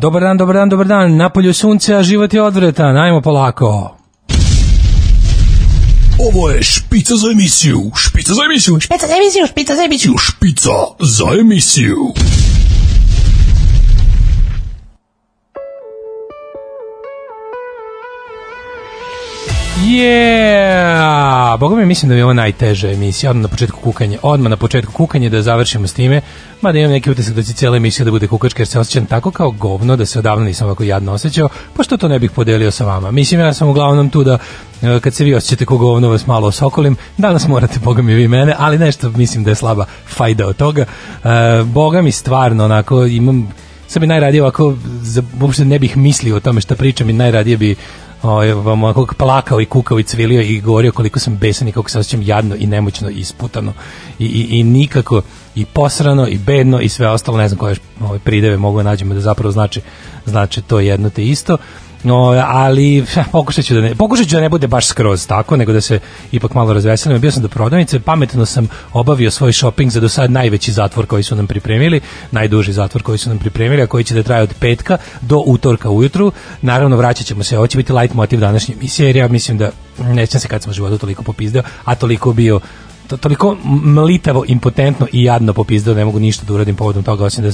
Dobar dan, dobar dan, dobar dan. Napolju sunce, a život je odvretan. Ajmo polako. Ovo je špica za emisiju, špica za emisiju, Špica za emisiju, špica za emisiju. špica za emisiju. Yeah! Boga mi mislim da je ovo najteža emisija, odmah na početku kukanje, odmah na početku kukanje da završimo s time, mada imam neki utisak da će cijela emisija da bude kukačka jer se osjećam tako kao govno da se odavno nisam ovako jadno osjećao, pa što to ne bih podelio sa vama. Mislim ja sam uglavnom tu da e, kad se vi osjećate kao govno vas malo osokolim, danas morate boga mi vi mene, ali nešto mislim da je slaba fajda od toga. E, boga mi stvarno onako imam sad bi najradije ovako, uopšte ne bih mislio o tome šta pričam i najradije bi vam ovako plakao i kukao i cvilio i govorio koliko sam besan i kako se osjećam jadno i nemoćno i isputano i, i, i nikako i posrano i bedno i sve ostalo, ne znam koje ovaj, prideve mogu da nađemo da zapravo znači, znači to jedno te isto. No, ali pokušat ću da ne, pokušat ću da ne bude baš skroz tako, nego da se ipak malo razveselim. Bio sam do prodavnice, pametno sam obavio svoj shopping za do sad najveći zatvor koji su nam pripremili, najduži zatvor koji su nam pripremili, a koji će da traje od petka do utorka ujutru. Naravno, vraćat ćemo se, ovo će biti light motiv današnje emisije, jer ja mislim da, nećem se kad sam životu toliko popizdeo, a toliko bio to, toliko mlitavo, impotentno i jadno popizdao, ne mogu ništa da uradim povodom toga, osim da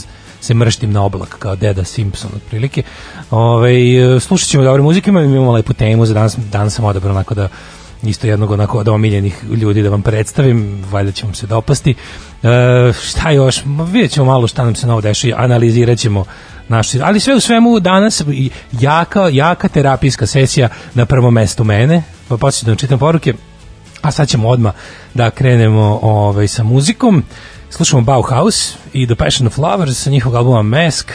se mrštim na oblak kao deda Simpson otprilike. Ove, slušat ćemo dobre muzike, imamo, lepu temu, za danas, danas sam odabrao onako da isto jednog onako od omiljenih ljudi da vam predstavim, valjda će vam se dopasti. E, šta još? Vidjet ćemo malo šta nam se novo dešava, analizirat ćemo naši, ali sve u svemu danas jaka, jaka terapijska sesija na prvom mestu mene, pa posljedno da čitam poruke, a sad ćemo odmah da krenemo ovaj, sa muzikom. Slušamo Bauhaus i The Passion of Lovers sa njihovog albuma Mask.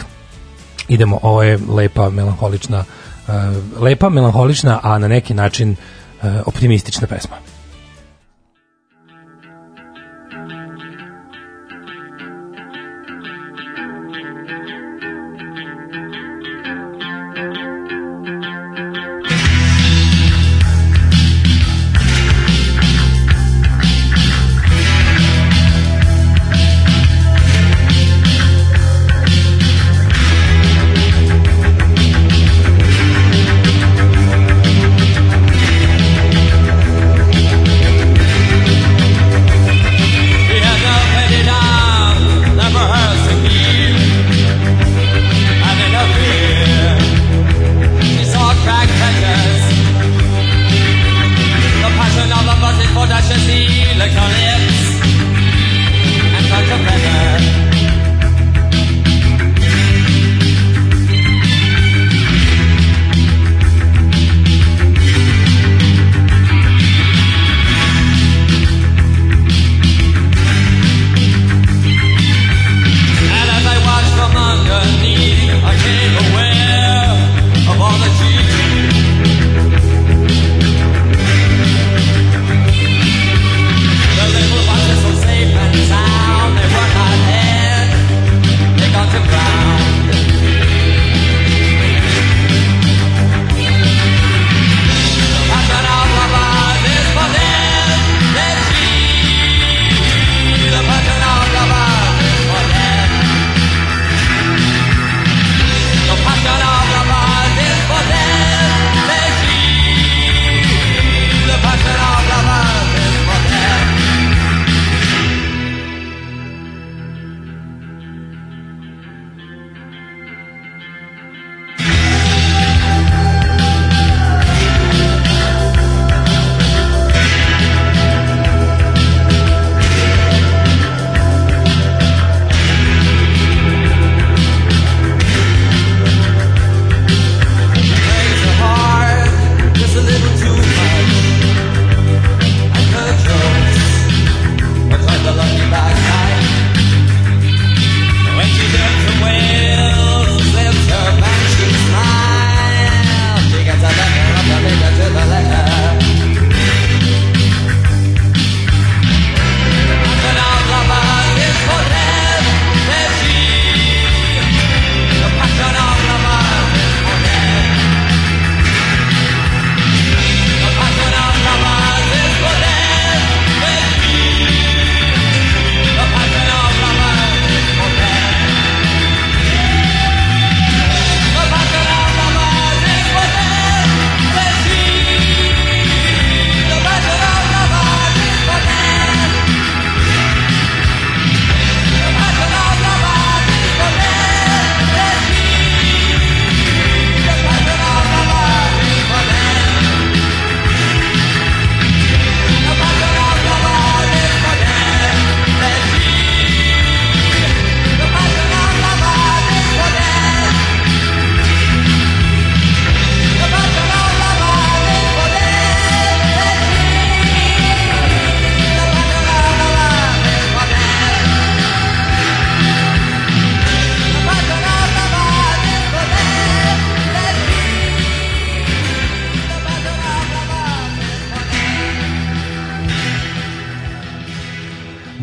Idemo, ovo je lepa, melanholična, uh, lepa, melanholična, a na neki način uh, optimistična pesma.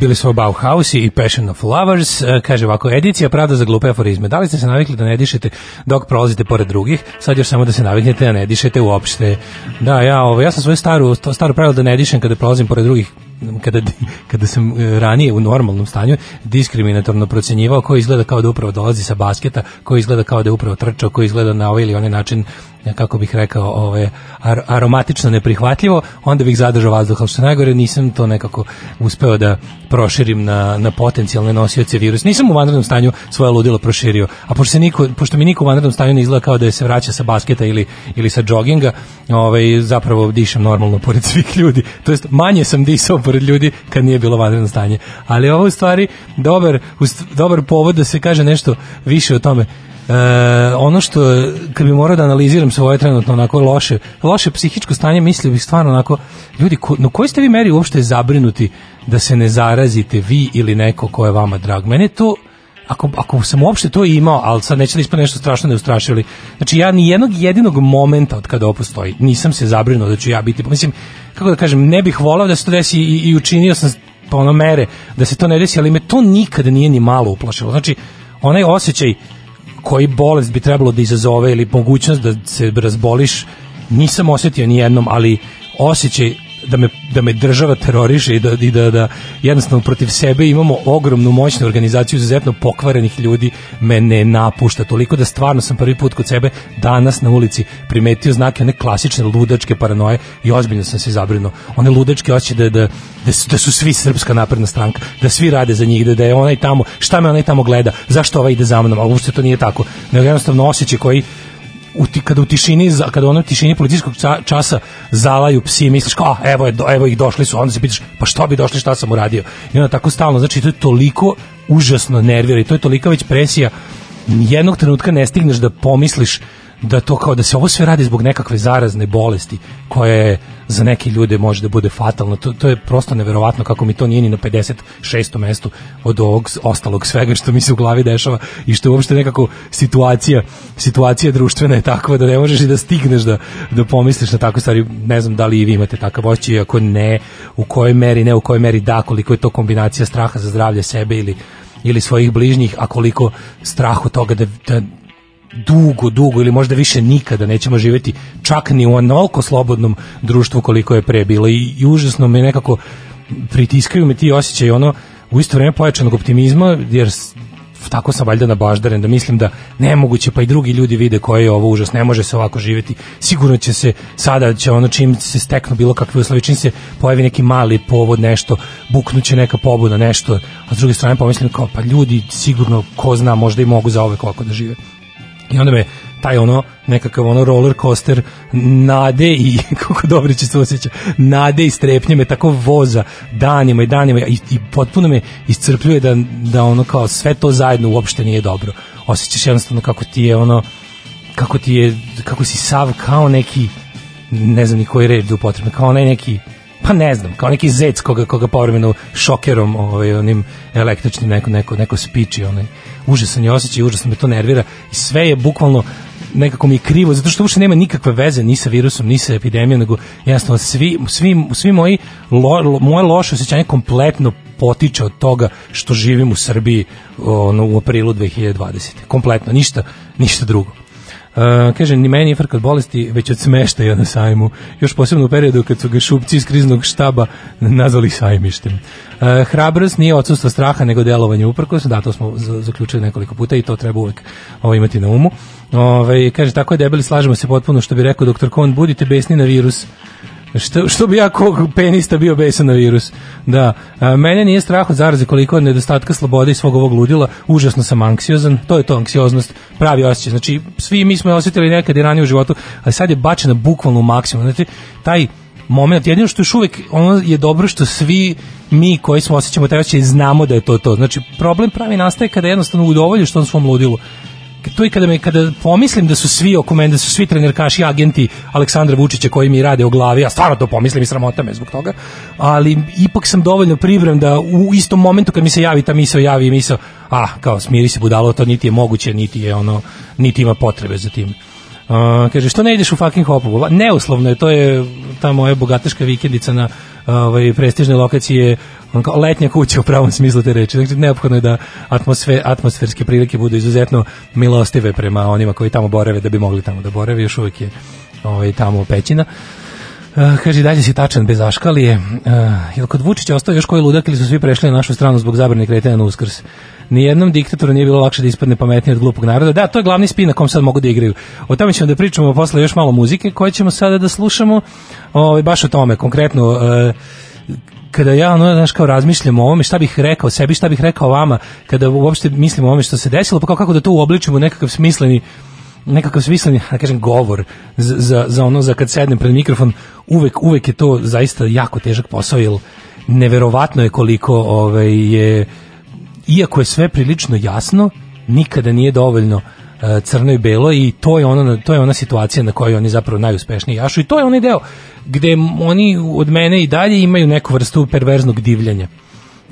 Bili su Bauhaus i Passion of Lovers, e, kaže ovako, edicija Pravda za glupe aforizme. Da li ste se navikli da ne dišete dok prolazite pored drugih? Sad još samo da se naviknete da ne dišete uopšte. Da, ja, ovo, ja sam svoju staru, staru pravilo da ne dišem kada prolazim pored drugih kada, kada sam e, ranije u normalnom stanju diskriminatorno procenjivao ko izgleda kao da upravo dolazi sa basketa, ko izgleda kao da je upravo trčao, ko izgleda na ovaj ili onaj način kako bih rekao, ove, ar aromatično neprihvatljivo, onda bih zadržao vazduh, ali što najgore nisam to nekako uspeo da proširim na, na potencijalne nosioce virusa. Nisam u vanrednom stanju svoje ludilo proširio, a pošto, se niko, pošto mi niko u vanrednom stanju ne izgleda kao da se vraća sa basketa ili, ili sa džoginga, ovaj, zapravo dišem normalno pored svih ljudi. To jest, manje sam disao pored ljudi kad nije bilo vanredno stanje. Ali ovo u stvari dobar, dobar povod da se kaže nešto više o tome. E, ono što kad bi morao da analiziram svoje trenutno onako loše loše psihičko stanje mislio bih stvarno onako ljudi ko, no koji ste vi meri uopšte zabrinuti da se ne zarazite vi ili neko ko je vama drag mene to ako, ako sam uopšte to imao, ali sad neće da ispane nešto strašno neustrašili. Znači ja ni jednog jedinog momenta od kada ovo postoji, nisam se zabrinuo da ću ja biti, mislim, kako da kažem, ne bih volao da se to desi i, i učinio sam pa mere da se to ne desi, ali me to nikada nije ni malo uplašilo. Znači, onaj osjećaj koji bolest bi trebalo da izazove ili mogućnost da se razboliš nisam osetio ni jednom, ali osjećaj da me, da me država teroriše i da, i da, da jednostavno protiv sebe imamo ogromnu moćnu organizaciju izuzetno pokvarenih ljudi me ne napušta. Toliko da stvarno sam prvi put kod sebe danas na ulici primetio znake one klasične ludačke paranoje i ozbiljno sam se zabrinuo. One ludačke osjećaje da, da, da, su, da su svi srpska napredna stranka da svi rade za njih da, da je onaj tamo šta me onaj tamo gleda zašto ovaj ide za mnom a uopšte to nije tako. Nego jednostavno osjećaj koji u ti, kada u tišini kada ono tišini policijskog časa zalaju psi misliš kao a, evo je evo ih došli su onda se pitaš pa što bi došli šta sam uradio? I onda tako stalno znači to je toliko užasno nervira i to je tolika već presija. Jednog trenutka ne stigneš da pomisliš da to kao da se ovo sve radi zbog nekakve zarazne bolesti koja je za neke ljude može da bude fatalna. To, to je prosto neverovatno kako mi to nije ni na 56. mestu od ovog ostalog svega što mi se u glavi dešava i što je uopšte nekako situacija situacija društvena je takva da ne možeš i da stigneš da, da pomisliš na takve stvari. Ne znam da li i vi imate takav osjećaj, ako ne, u kojoj meri, ne u kojoj meri da, koliko je to kombinacija straha za zdravlje sebe ili ili svojih bližnjih, a koliko strahu toga da, da dugo, dugo ili možda više nikada nećemo živjeti čak ni u onolko slobodnom društvu koliko je pre bilo i, i užasno me nekako pritiskaju me ti osjećaj ono u isto vrijeme pojačanog optimizma jer tako sam valjda nabaždaren da mislim da nemoguće pa i drugi ljudi vide koje je ovo užas, ne može se ovako živjeti. Sigurno će se sada će ono čim se steknu bilo kakve uslovi, čim se pojavi neki mali povod, nešto, buknuće neka pobuda, nešto, a s druge strane pomislim kao pa ljudi sigurno ko zna možda i mogu za ove ovako da žive. I onda me taj ono nekakav ono roller coaster nade i kako dobro će se osjeća nade i strepnje me tako voza danima i danima i, i potpuno me iscrpljuje da, da ono kao sve to zajedno uopšte nije dobro. Osjećaš jednostavno kako ti je ono kako ti je kako si sav kao neki ne znam ni koji red da upotrebno kao onaj neki pa ne znam, kao neki zec koga, koga povremeno šokerom ovaj, onim električnim neko, neko, neko spiči, onaj užasan je osjećaj, užasno me to nervira i sve je bukvalno nekako mi je krivo, zato što uopšte nema nikakve veze ni sa virusom, ni sa epidemijom, nego jednostavno svi, svi, svi moji lo, lo, moje loše osjećanje kompletno potiče od toga što živim u Srbiji ono, u aprilu 2020. Kompletno, ništa, ništa drugo. Uh, kaže, ni meni frka od bolesti, već od smeštaja na sajmu. Još posebno u periodu kad su ga šupci iz kriznog štaba nazvali sajmištem. Uh, hrabrost nije odsustvo straha, nego delovanje uprkos. Da, to smo zaključili nekoliko puta i to treba uvek ovo imati na umu. Ove, kaže, tako je debeli, slažemo se potpuno što bi rekao doktor Kohn, budite besni na virus. Što, što bi ja kog penista bio besan na virus. Da, a, mene nije strah od zaraze koliko od nedostatka slobode i svog ovog ludila, užasno sam anksiozan, to je to anksioznost, pravi osjećaj. Znači, svi mi smo osjetili nekad i ranije u životu, ali sad je bačena bukvalno u maksimum. Znači, taj moment, jedino što još uvek ono je dobro što svi mi koji smo osjećamo taj osjećaj znamo da je to to. Znači, problem pravi nastaje kada jednostavno udovoljiš tom svom ludilu to i kada me kada pomislim da su svi oko mene da su svi trenerkaši agenti Aleksandra Vučića koji mi rade o glavi ja stvarno to pomislim i sramota me zbog toga ali ipak sam dovoljno pribran da u istom momentu kad mi se javi ta misao javi misao a kao smiri se budalo to niti je moguće niti je ono niti ima potrebe za tim Uh, kaže, što ne ideš u fucking hopu? Neuslovno je, to je ta moja bogateška vikendica na ovaj, prestižne lokacije letnja kuća u pravom smislu te reči. Znači, neophodno je da atmosfer, atmosferske prilike budu izuzetno milostive prema onima koji tamo borave da bi mogli tamo da borave. Još uvijek je ovaj, tamo pećina. Uh, kaže, dalje si tačan bez aškalije. Uh, jel kod Vučića ostao još koji ludak ili su svi prešli na našu stranu zbog zabrane kretanja na uskrs? Nijednom diktatoru nije bilo lakše da ispadne pametnije od glupog naroda. Da, to je glavni spin na kom sad mogu da igraju. O tome ćemo da pričamo posle još malo muzike koje ćemo sada da slušamo. Ovaj baš o tome, konkretno uh, kada ja ono znaš kao razmišljam o ovome šta bih rekao sebi šta bih rekao vama kada uopšte mislim o ovome što se desilo pa kao kako da to uobličimo nekakav smisleni nekakav smisleni, da kažem, govor za, za, ono, za kad sednem pred mikrofon, uvek, uvek je to zaista jako težak posao, jer neverovatno je koliko ovaj, je, iako je sve prilično jasno, nikada nije dovoljno uh, crno i belo i to je ono to je ona situacija na kojoj oni zapravo najuspešniji jašu i to je onaj deo gde oni od mene i dalje imaju neku vrstu perverznog divljenja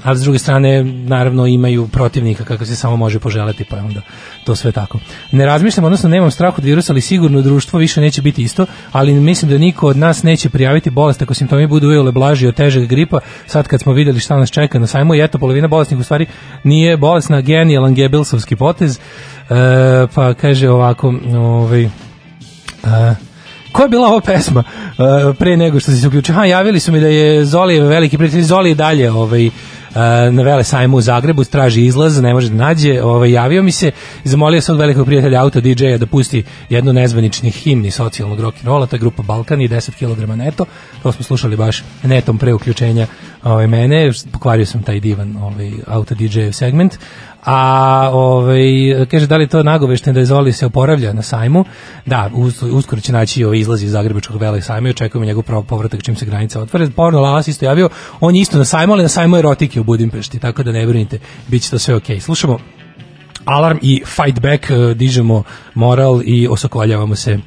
a s druge strane naravno imaju protivnika kako se samo može poželeti pa onda to sve tako. Ne razmišljam, odnosno nemam strah od virusa, ali sigurno društvo više neće biti isto, ali mislim da niko od nas neće prijaviti bolest ako simptomi budu ujele blaži od težeg gripa, sad kad smo videli šta nas čeka na sajmu i eto polovina bolesnih u stvari nije bolesna, genijalan Gebelsovski potez, e, pa kaže ovako, ovaj, e, Ko je bila ova pesma uh, pre nego što si se uključio? Ha, javili su mi da je Zoli veliki prijatelj, Zoli dalje ovaj, na Vele sajmu u Zagrebu, traži izlaz, ne može da nađe, ovaj, javio mi se, zamolio sam od velikog prijatelja auto DJ-a da pusti jednu nezvaničnih himni socijalnog rock'n'rolla, to je grupa Balkan i 10 kg neto, to smo slušali baš netom pre uključenja ovaj, mene, pokvario sam taj divan ovaj, auto DJ segment, A ovaj kaže da li to nagovešte da Zoli se oporavlja na sajmu? Da, us, uskoro će naći ovaj izlaz iz Zagrebačkog vele sajma i očekujemo njegov povratak čim se granica otvore. Porno Lalas isto javio, on je isto na sajmu, ali na sajmu erotike u Budimpešti, tako da ne brinite, biće to sve okej. Okay. Slušamo alarm i fight back, eh, dižemo moral i osokoljavamo se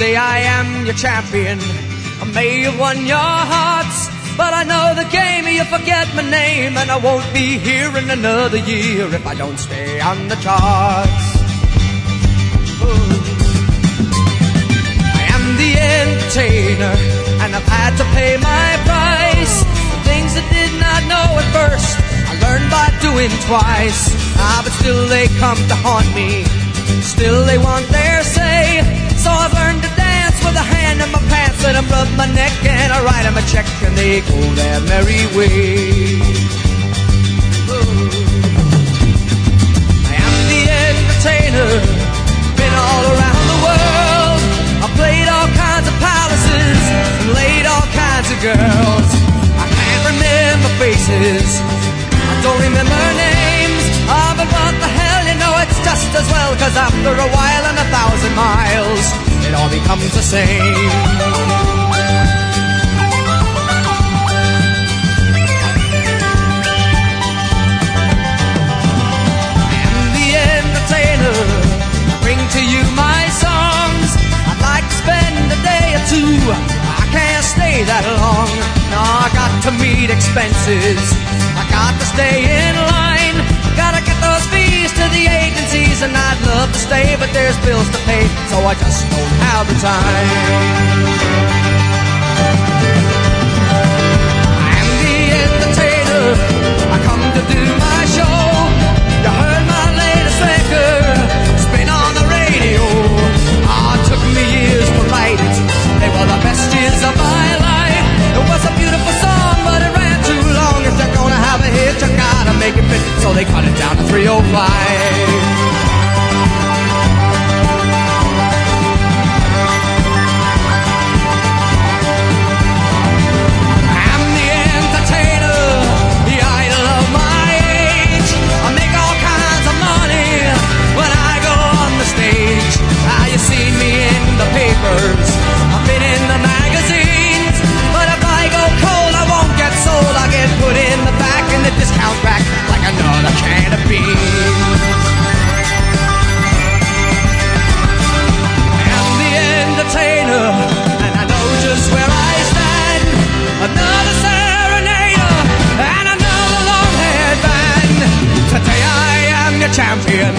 Today I am your champion. I may have won your hearts, but I know the game. You forget my name, and I won't be here in another year if I don't stay on the charts. Ooh. I am the entertainer, and I've had to pay my price. Things I did not know at first, I learned by doing twice. Ah, but still they come to haunt me. Still they want their say. So I've learned in my pants, and I rub my neck and I write 'em a check, and they go their merry way. Ooh. I am the entertainer, been all around the world. I played all kinds of palaces and laid all kinds of girls. I can't remember faces, I don't remember names. Ah, but what the hell, you know it's just as well, cause after a while and a thousand miles, it all becomes the same. am the entertainer. Bring to you my songs. I'd like to spend a day or two. I can't stay that long. No, I got to meet expenses. I got to stay in line. The agencies, and I'd love to stay, but there's bills to pay, so I just don't have the time. I am the entertainer. I come to do my show. You heard my latest record, spin on the radio. Ah, it took me years to write it. They were the best years of my life. It was a beautiful song, gotta make it fit. So they cut it down to 305. I'm the entertainer, the idol of my age. I make all kinds of money when I go on the stage. You see me in the papers, discount rack like another can of beans. I'm the entertainer, and I know just where I stand. Another serenader, and another long-haired band. Today I am your champion.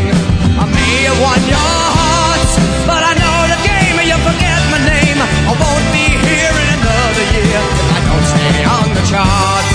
I may have won your hearts, but I know the game, and you forget my name. I won't be here in another year if I don't stay on the charts.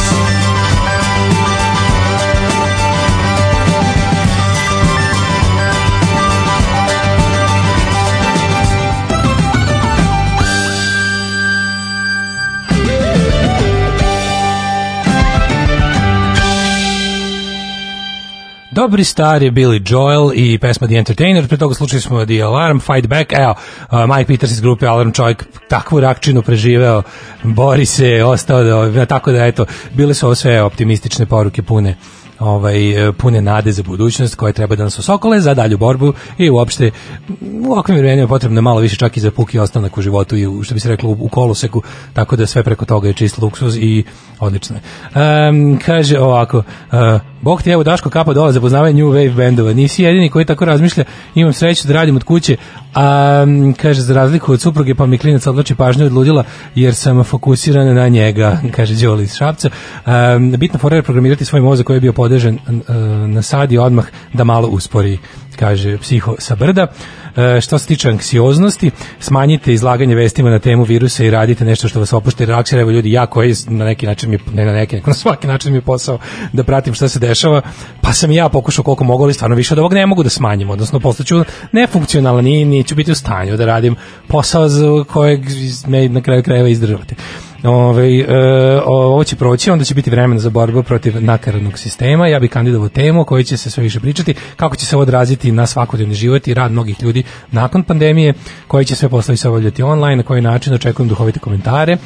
Dobri star je Billy Joel i pesma The Entertainer, pre toga slučali smo The Alarm, Fight Back, evo, uh, Mike Peters iz grupe Alarm čovjek takvu rakčinu preživeo, bori se, ostao da, tako da eto, bile su ovo sve optimistične poruke pune ovaj, pune nade za budućnost koje treba da nas osokole za dalju borbu i uopšte u ovakvim vremenima potrebno je malo više čak i za puki ostanak u životu i što bi se reklo u koloseku, tako da sve preko toga je čist luksuz i odlično je. Um, kaže ovako, uh, Bog ti evo Daško kapa dole za poznavanje New Wave bendova. Nisi jedini koji tako razmišlja. Imam sreću da radim od kuće. A, kaže, za razliku od supruge, pa mi klinac odlači pažnju od ludila, jer sam fokusiran na njega, kaže Đoli iz Šapca. A, bitno fora je programirati svoj mozak koji je bio podežen na sad i odmah da malo uspori kaže psiho sa brda. E, što se tiče anksioznosti, smanjite izlaganje vestima na temu virusa i radite nešto što vas opušta i relaksira. Evo ljudi, ja koji na neki način mi, ne na neki, na svaki način mi je posao da pratim šta se dešava, pa sam ja pokušao koliko mogu, ali stvarno više od ovog ne mogu da smanjim, odnosno postaću nefunkcionalan i neću biti u stanju da radim posao za kojeg me na kraju krajeva izdržavate. Ove, e, ovo će proći, onda će biti vremena za borbu protiv nakaradnog sistema. Ja bih kandidovao temu o će se sve više pričati, kako će se odraziti na svakodnevni život i rad mnogih ljudi nakon pandemije, koji će sve poslovi se obavljati online, na koji način očekujem duhovite komentare.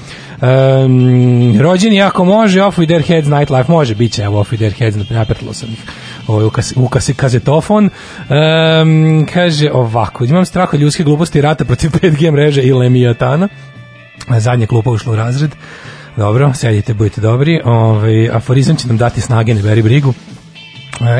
Um, rođeni ako može, off with their heads, nightlife može, bit će, evo off with their heads, napretilo sam ih ovaj, u, kazetofon. Um, kaže ovako, imam strah od ljudske gluposti rata protiv 5G mreže i Lemijatana zadnja klupa ušla u razred. Dobro, sedite, budite dobri. Ovaj aforizam će nam dati snage, ne beri brigu.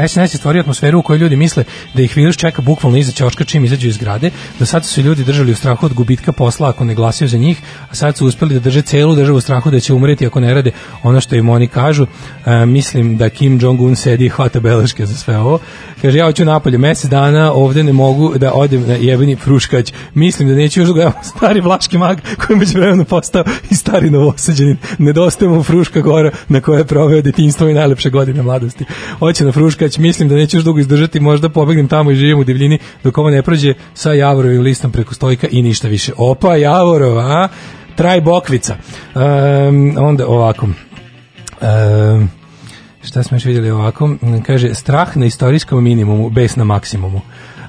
SNS je stvorio atmosferu u kojoj ljudi misle da ih virus čeka bukvalno iza ćoška čim izađu iz zgrade. Do sada su ljudi držali u strahu od gubitka posla ako ne glasaju za njih, a sad su uspeli da drže celu državu u strahu da će umreti ako ne rade ono što im oni kažu. E, mislim da Kim Jong-un sedi i hvata beleške za sve ovo. Kaže, ja hoću napolje mesec dana, ovde ne mogu da odem na jebeni fruškać. Mislim da neću još da gledam stari vlaški mag koji među vremenu postao i stari novosađenin. Nedostaje mu fruška gora na kojoj je proveo detinjstvo i najlepše godine mladosti. Hoće na fruškać, mislim da neću još dugo izdržati, možda pobegnem tamo i živim u divljini dok ovo ne prođe sa Javorovim listom preko stojka i ništa više. Opa, Javorova, a? Traj Bokvica. Um, onda ovako. Um, šta smo još vidjeli ovako? Kaže, strah na istorijskom minimumu, bes na maksimumu.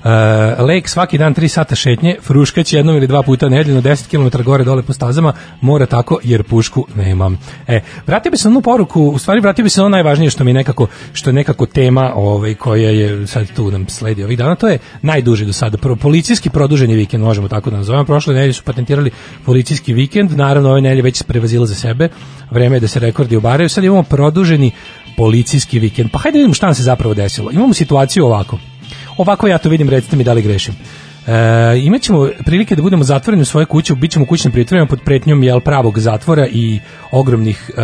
Uh, lek svaki dan 3 sata šetnje, fruškać jednom ili dva puta nedeljno 10 km gore dole po stazama, mora tako jer pušku nemam. E, vratio bi se na onu poruku, u stvari vratio bi se na ono najvažnije što mi nekako što je nekako tema ovaj koja je sad tu nam sledi ovih dana, to je najduži do sada. Pro, policijski produženi vikend, možemo tako da nazovemo. Prošle nedelje su patentirali policijski vikend, naravno ove nedelje već prevazila za sebe. Vreme je da se rekordi obaraju. Sad imamo produženi policijski vikend. Pa hajde da vidimo šta nam se zapravo desilo. Imamo situaciju ovako. Ovako ja to vidim, recite mi da li grešim. E, imaćemo prilike da budemo zatvoreni u svoje kuće, bit ćemo kućnim pritvorima pod pretnjom jel, pravog zatvora i ogromnih e,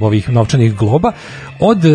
ovih novčanih globa od e,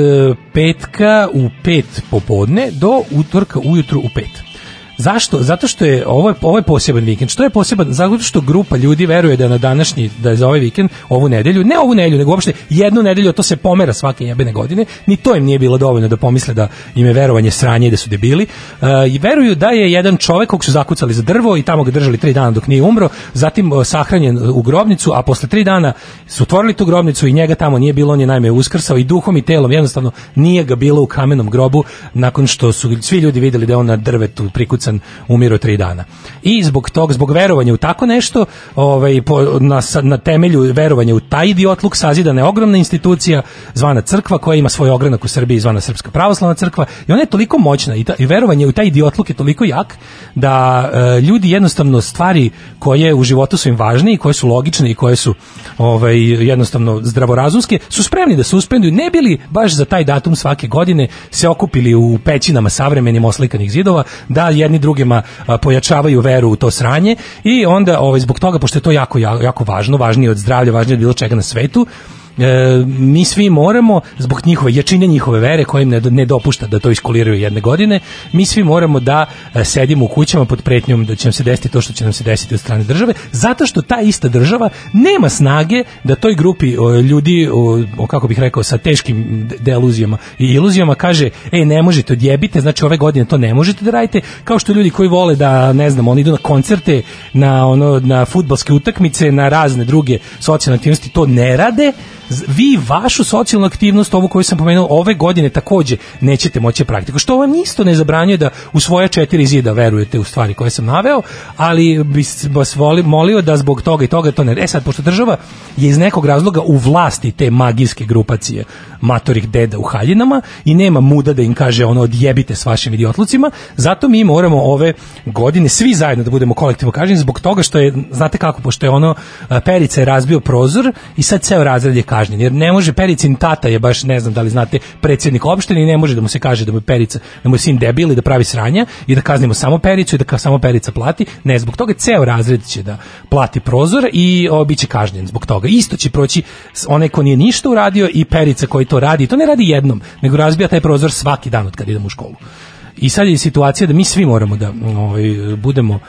petka u pet popodne do utorka ujutru u pet. Zašto? Zato što je ovo je, ovo je poseban vikend. Što je poseban? Zato što grupa ljudi veruje da na današnji da je za ovaj vikend, ovu nedelju, ne ovu nedelju, nego uopšte jednu nedelju, to se pomera svake jebene godine. Ni to im nije bilo dovoljno da pomisle da im je verovanje sranje i da su debili. Uh, I veruju da je jedan čovek kog su zakucali za drvo i tamo ga držali tri dana dok nije umro, zatim uh, sahranjen u grobnicu, a posle tri dana su otvorili tu grobnicu i njega tamo nije bilo, on je naime uskrsao i duhom i telom jednostavno nije ga bilo u kamenom grobu nakon što su svi ljudi videli da je on na drvetu prikucan umiru tri dana. I zbog tog, zbog verovanja u tako nešto, ovaj, po, na, na temelju verovanja u taj idiotluk sazidana je ogromna institucija zvana crkva koja ima svoj ogranak u Srbiji zvana Srpska pravoslavna crkva i ona je toliko moćna i, ta, i verovanje u taj idiotluk je toliko jak da e, ljudi jednostavno stvari koje u životu su im važne i koje su logične i koje su ovaj, jednostavno zdravorazumske su spremni da suspenduju ne bili baš za taj datum svake godine se okupili u pećinama savremenim oslikanih zidova da jedni drugima a, pojačavaju veru u to sranje i onda ovaj zbog toga pošto je to jako jako važno, važnije od zdravlja, važnije od bilo čega na svetu, e, mi svi moramo zbog njihove jačine njihove vere koja im ne, ne dopušta da to iskoliraju jedne godine mi svi moramo da e, sedimo u kućama pod pretnjom da će nam se desiti to što će nam se desiti od strane države zato što ta ista država nema snage da toj grupi o, ljudi o, o, kako bih rekao sa teškim deluzijama i iluzijama kaže ej ne možete odjebite znači ove godine to ne možete da radite kao što ljudi koji vole da ne znam oni idu na koncerte na ono na fudbalske utakmice na razne druge socijalne aktivnosti to ne rade vi vašu socijalnu aktivnost, ovu koju sam pomenuo, ove godine takođe nećete moći praktiku. Što vam isto ne zabranjuje da u svoje četiri zida verujete u stvari koje sam naveo, ali bi vas voli, molio da zbog toga i toga to ne... E sad, pošto država je iz nekog razloga u vlasti te magijske grupacije matorih deda u haljinama i nema muda da im kaže ono odjebite s vašim idiotlucima, zato mi moramo ove godine svi zajedno da budemo kolektivno kažnjeni zbog toga što je, znate kako, pošto je ono Perica je razbio prozor i sad ceo razred je jer ne može Pericin tata je baš, ne znam da li znate, predsjednik opštine i ne može da mu se kaže da mu je Perica, da mu je sin debil i da pravi sranja i da kaznimo samo Pericu i da samo Perica plati, ne, zbog toga ceo razred će da plati prozor i o, bit će kažnjen zbog toga. Isto će proći onaj ko nije ništa uradio i Perica koji to radi, to ne radi jednom, nego razbija taj prozor svaki dan od kad idemo u školu. I sad je situacija da mi svi moramo da ovaj, budemo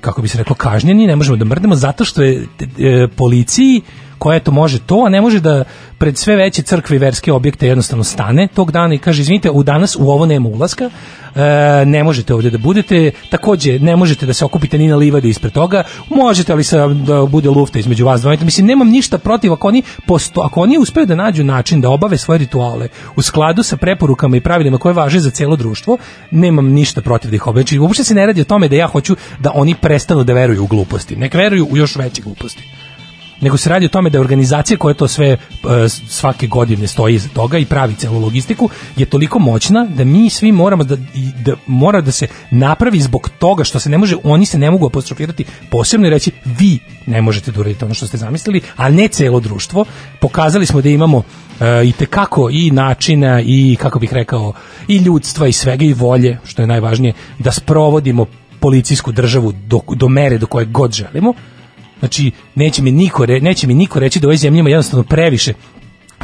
kako bi se reklo kažnjeni, ne možemo da mrdemo zato što je e, policiji koja to može to, a ne može da pred sve veće crkve i verske objekte jednostavno stane tog dana i kaže, izvinite, u danas u ovo nema ulaska, e, ne možete ovdje da budete, takođe ne možete da se okupite ni na livadi ispred toga, možete ali sa, da bude lufta između vas dva, mislim, nemam ništa protiv ako oni, posto, ako oni uspeju da nađu način da obave svoje rituale u skladu sa preporukama i pravilima koje važe za celo društvo, nemam ništa protiv da ih obave. Uopšte se ne radi o tome da ja hoću da oni prestanu da veruju u gluposti, nek veruju u još veće gluposti. Nego se radi o tome da je organizacija koja to sve e, svake godine stoji iza toga i pravi celu logistiku je toliko moćna da mi svi moramo da, da mora da se napravi zbog toga što se ne može, oni se ne mogu apostrofirati posebno i reći vi ne možete da uradite ono što ste zamislili, a ne celo društvo. Pokazali smo da imamo e, i te kako i načina i kako bih rekao i ljudstva i svega i volje što je najvažnije da sprovodimo policijsku državu do, do mere do koje god želimo Znači, neće mi niko, re, neće mi niko reći da u ovoj zemlji ima jednostavno previše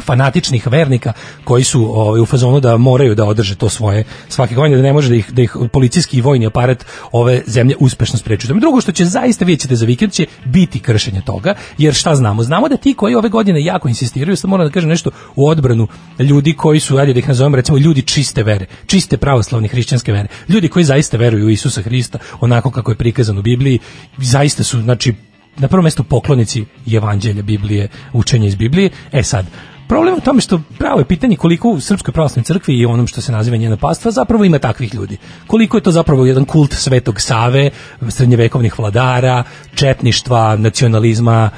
fanatičnih vernika koji su ovaj, u fazonu da moraju da održe to svoje svake godine, da ne može da ih, da ih policijski i vojni aparat ove zemlje uspešno sprečuje. Drugo što će zaista vidjeti za vikend će biti kršenje toga, jer šta znamo? Znamo da ti koji ove godine jako insistiraju, sad moram da kažem nešto u odbranu ljudi koji su, ajde da ih nazovem, recimo ljudi čiste vere, čiste pravoslavne hrišćanske vere, ljudi koji zaista veruju u Isusa Hrista onako kako je prikazan u Bibliji, zaista su, znači, na prvom mjestu poklonici evanđelja Biblije, učenja iz Biblije. E sad, Problem u tome što pravo je pitanje koliko u Srpskoj pravoslavnoj crkvi i onom što se naziva njena pastva zapravo ima takvih ljudi. Koliko je to zapravo jedan kult Svetog Save, srednjevekovnih vladara, četništva, nacionalizma,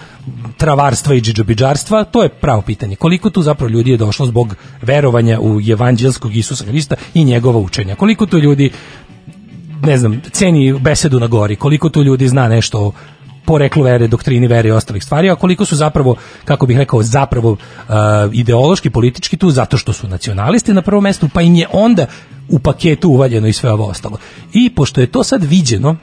travarstva i džidžobidžarstva, to je pravo pitanje. Koliko tu zapravo ljudi je došlo zbog verovanja u evanđelskog Isusa Hrista i njegova učenja? Koliko tu ljudi ne znam, ceni besedu na gori, koliko tu ljudi zna nešto o poreklu vere, doktrini vere i ostalih stvari, a koliko su zapravo, kako bih rekao, zapravo uh, ideološki, politički tu, zato što su nacionalisti na prvom mestu, pa im je onda u paketu uvaljeno i sve ovo ostalo. I pošto je to sad viđeno,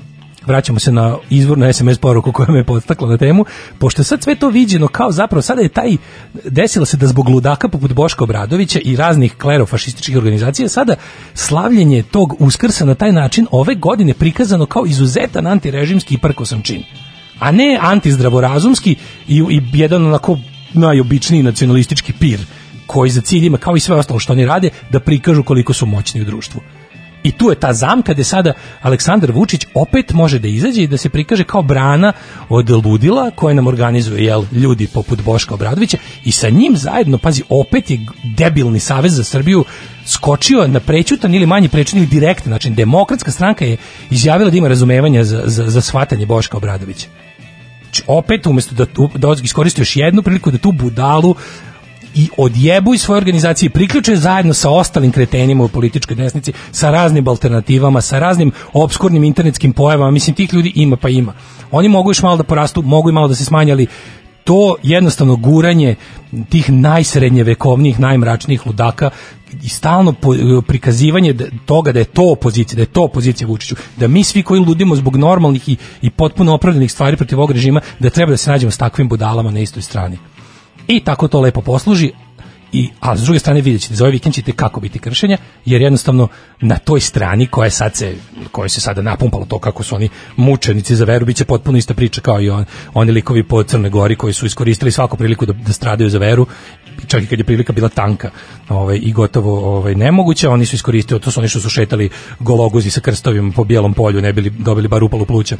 vraćamo se na izvornu SMS poruku koja me podstakla na temu, pošto je sad sve to viđeno kao zapravo sada je taj desilo se da zbog ludaka poput Boška Obradovića i raznih klerofašističkih organizacija sada slavljenje tog uskrsa na taj način ove godine prikazano kao izuzetan antirežimski i prkosan čin a ne antizdravorazumski i, i jedan onako najobičniji nacionalistički pir koji za cilj ima, kao i sve ostalo što oni rade, da prikažu koliko su moćni u društvu. I tu je ta zamka gde sada Aleksandar Vučić opet može da izađe i da se prikaže kao brana od ludila koje nam organizuje jel, ljudi poput Boška Obradovića i sa njim zajedno, pazi, opet je debilni savez za Srbiju skočio na prećutan ili manji prećutan ili direktan način. Demokratska stranka je izjavila da ima razumevanja za, za, za shvatanje Boška Obradovića. Opet umesto da, da iskoristi još jednu priliku da tu budalu i odjebuj svoje organizacije, priključe zajedno sa ostalim kretenima u političkoj desnici, sa raznim alternativama, sa raznim obskurnim internetskim pojavama, mislim tih ljudi ima pa ima. Oni mogu još malo da porastu, mogu i malo da se smanjali, to jednostavno guranje tih najsrednje vekovnih, najmračnijih ludaka i stalno prikazivanje toga da je to opozicija, da je to opozicija Vučiću, da mi svi koji ludimo zbog normalnih i, i potpuno opravdanih stvari protiv ovog režima, da treba da se nađemo s takvim budalama na istoj strani. I tako to lepo posluži, i, a s druge strane vidjet ćete, za ovaj vikend ćete kako biti kršenja, jer jednostavno na toj strani koja sad se, koja se sada napumpalo to kako su oni mučenici za veru, bit će potpuno ista priča kao i on, oni likovi po Crne Gori koji su iskoristili svaku priliku da, da stradaju za veru, čak i kad je prilika bila tanka ovaj, i gotovo ovaj, nemoguća, oni su iskoristili, to su oni što su šetali gologuzi sa krstovima po bijelom polju, ne bili dobili bar upalu pluća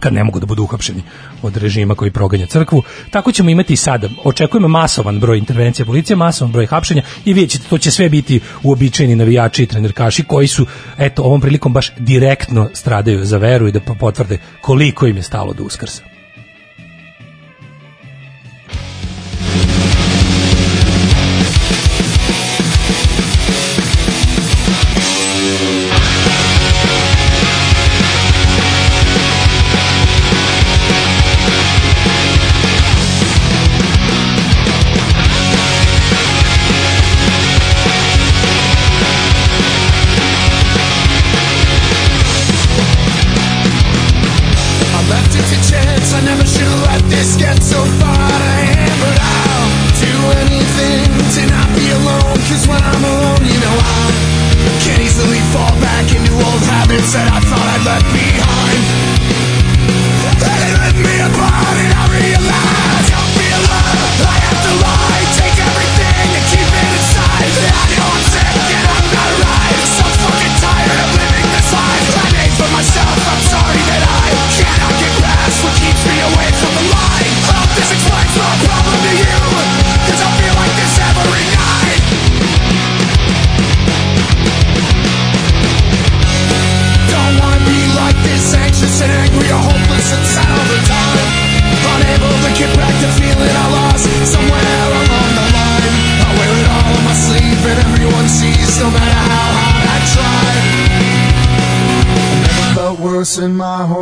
kad ne mogu da budu uhapšeni od režima koji proganja crkvu. Tako ćemo imati i sada. Očekujemo masovan broj intervencija policije, masovan broj hapšenja i vidjet ćete, to će sve biti uobičajeni navijači i trenerkaši koji su, eto, ovom prilikom baš direktno stradaju za veru i da potvrde koliko im je stalo do uskrsa. in my heart.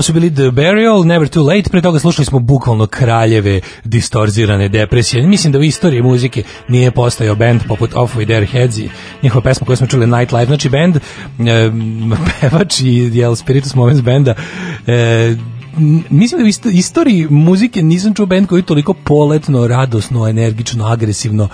Ovo su bili The Burial, Never Too Late, pre toga slušali smo bukvalno kraljeve distorzirane depresije. Mislim da u istoriji muzike nije postao band poput Off With Their Heads i njihova pesma koju smo čuli Night Live, znači band, e, pevač i jel, Spiritus Moments benda, e, mislim da u istoriji muzike nisam čuo band koji toliko poletno, radosno, energično, agresivno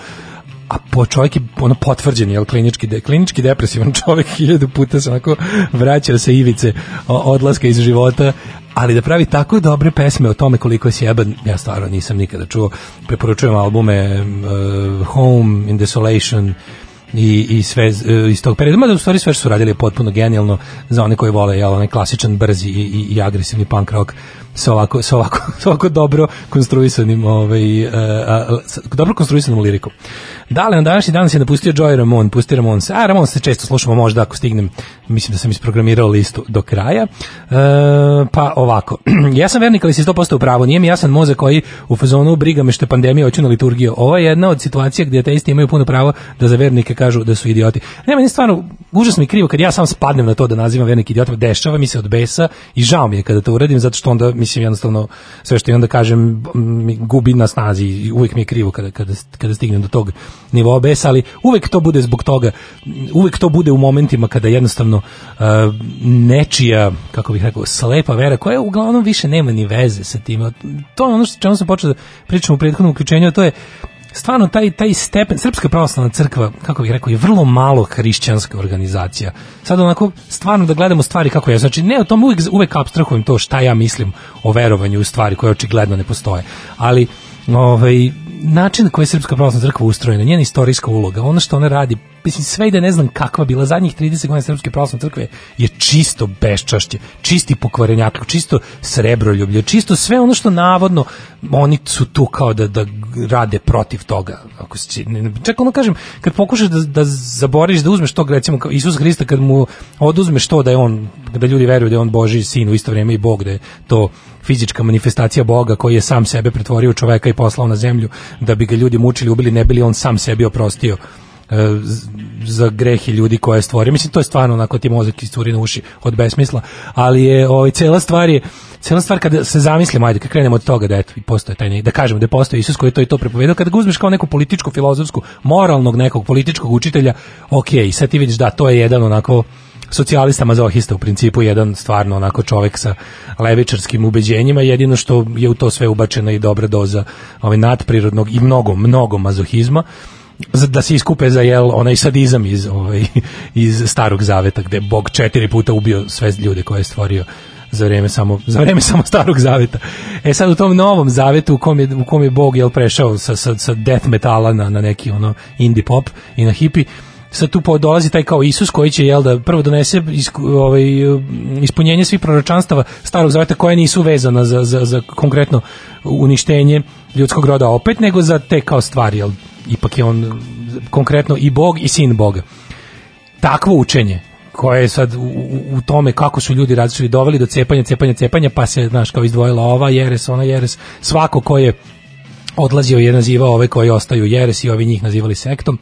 a po čovjek je ono potvrđen, jel, klinički, de, klinički depresivan čovjek, hiljadu puta se onako vraća sa ivice odlaska iz života, ali da pravi tako dobre pesme o tome koliko je sjeban, ja stvarno nisam nikada čuo. Preporučujem albume uh, Home, In Desolation, i, i sve eh, iz tog perioda. Mada u stvari sve što su radili je potpuno genijalno za one koji vole jel, onaj klasičan, brzi i, i, i agresivni punk rock sa ovako, sa ovako, sa ovako dobro konstruisanim ovaj, a, sa dobro konstruisanom lirikom. Da li na današnji dan se napustio Joy Ramon, pusti Ramon se, a Ramon se često slušamo možda ako stignem, mislim da sam isprogramirao listu do kraja. E, pa ovako, ja sam vernik ali si 100% u pravu, nije mi jasan mozak koji u fazonu briga me što je pandemija hoću na liturgiju. Ovo je jedna od situacija gdje ateisti imaju puno pravo da za vernike kažu da su idioti. Ne, stvarno užasno mi krivo kad ja sam spadnem na to da nazivam vernike idiotima, dešava mi se od besa i žao mi je kada to uradim zato što onda mislim jednostavno sve što i onda kažem mi gubi na snazi i uvijek mi je krivo kada, kada, kada stignem do tog nivoa besa, ali uvijek to bude zbog toga, uvijek to bude u momentima kada jednostavno uh, nečija, kako bih rekao, slepa vera, koja uglavnom više nema ni veze sa tim. To je ono što čemu sam počeo da pričam u prethodnom uključenju, to je stvarno taj taj stepen Srpska pravoslavna crkva kako bih rekao je vrlo malo hrišćanska organizacija. Sad onako stvarno da gledamo stvari kako je. Znači ne o tom uvek uvek apstrahujem to šta ja mislim o verovanju u stvari koje očigledno ne postoje. Ali ovaj način na koji je Srpska pravoslavna crkva ustrojena, njena istorijska uloga, ono što ona radi, mislim sve i da ne znam kakva bila zadnjih 30 godina Srpske pravoslavne crkve je čisto beščašće, čisti pokvarenjak, čisto srebroljublje, čisto sve ono što navodno oni su tu kao da, da rade protiv toga. Ako se, čak ono kažem, kad pokušaš da, da zaboriš, da uzmeš tog, recimo, kao Isus Hrista, kad mu oduzmeš to da je on, da ljudi veruju da je on Boži sin u isto vrijeme i Bog, da je to fizička manifestacija Boga koji je sam sebe pretvorio u čoveka i poslao na zemlju da bi ga ljudi mučili, ubili, ne bili on sam sebi oprostio za grehe ljudi koje je stvorio. Mislim, to je stvarno onako ti mozak isturi na uši od besmisla, ali je ovaj, cela stvar je cela stvar kada se zamislimo, ajde, kad krenemo od toga da eto, postoje taj, da kažemo da postoji Isus koji je to i to prepovedao, kada ga uzmeš kao neku političku, filozofsku, moralnog nekog političkog učitelja, ok, sad ti vidiš da to je jedan onako socijalista mazohista u principu jedan stvarno onako čovek sa levičarskim ubeđenjima jedino što je u to sve ubačena i dobra doza ovaj nadprirodnog i mnogo mnogo mazohizma da se iskupe za jel onaj sadizam iz ovaj iz starog zaveta gde Bog četiri puta ubio sve ljude koje je stvorio za vreme samo za vreme samo starog zaveta. E sad u tom novom zavetu u kom je u kom je Bog jel prešao sa sa sa death metala na na neki ono indie pop i na hippie sad tu dolazi taj kao Isus koji će jel da prvo donese isku, ovaj ispunjenje svih proročanstava starog zaveta koje nisu vezana za, za, za konkretno uništenje ljudskog roda opet nego za te kao stvari jel ipak je on konkretno i Bog i sin Boga takvo učenje koje je sad u, u- tome kako su ljudi različili doveli do cepanja, cepanja, cepanja, pa se, znaš, kao izdvojila ova jeres, ona jeres, svako ko je odlazio je nazivao ove koji ostaju jeres i ovi njih nazivali sektom.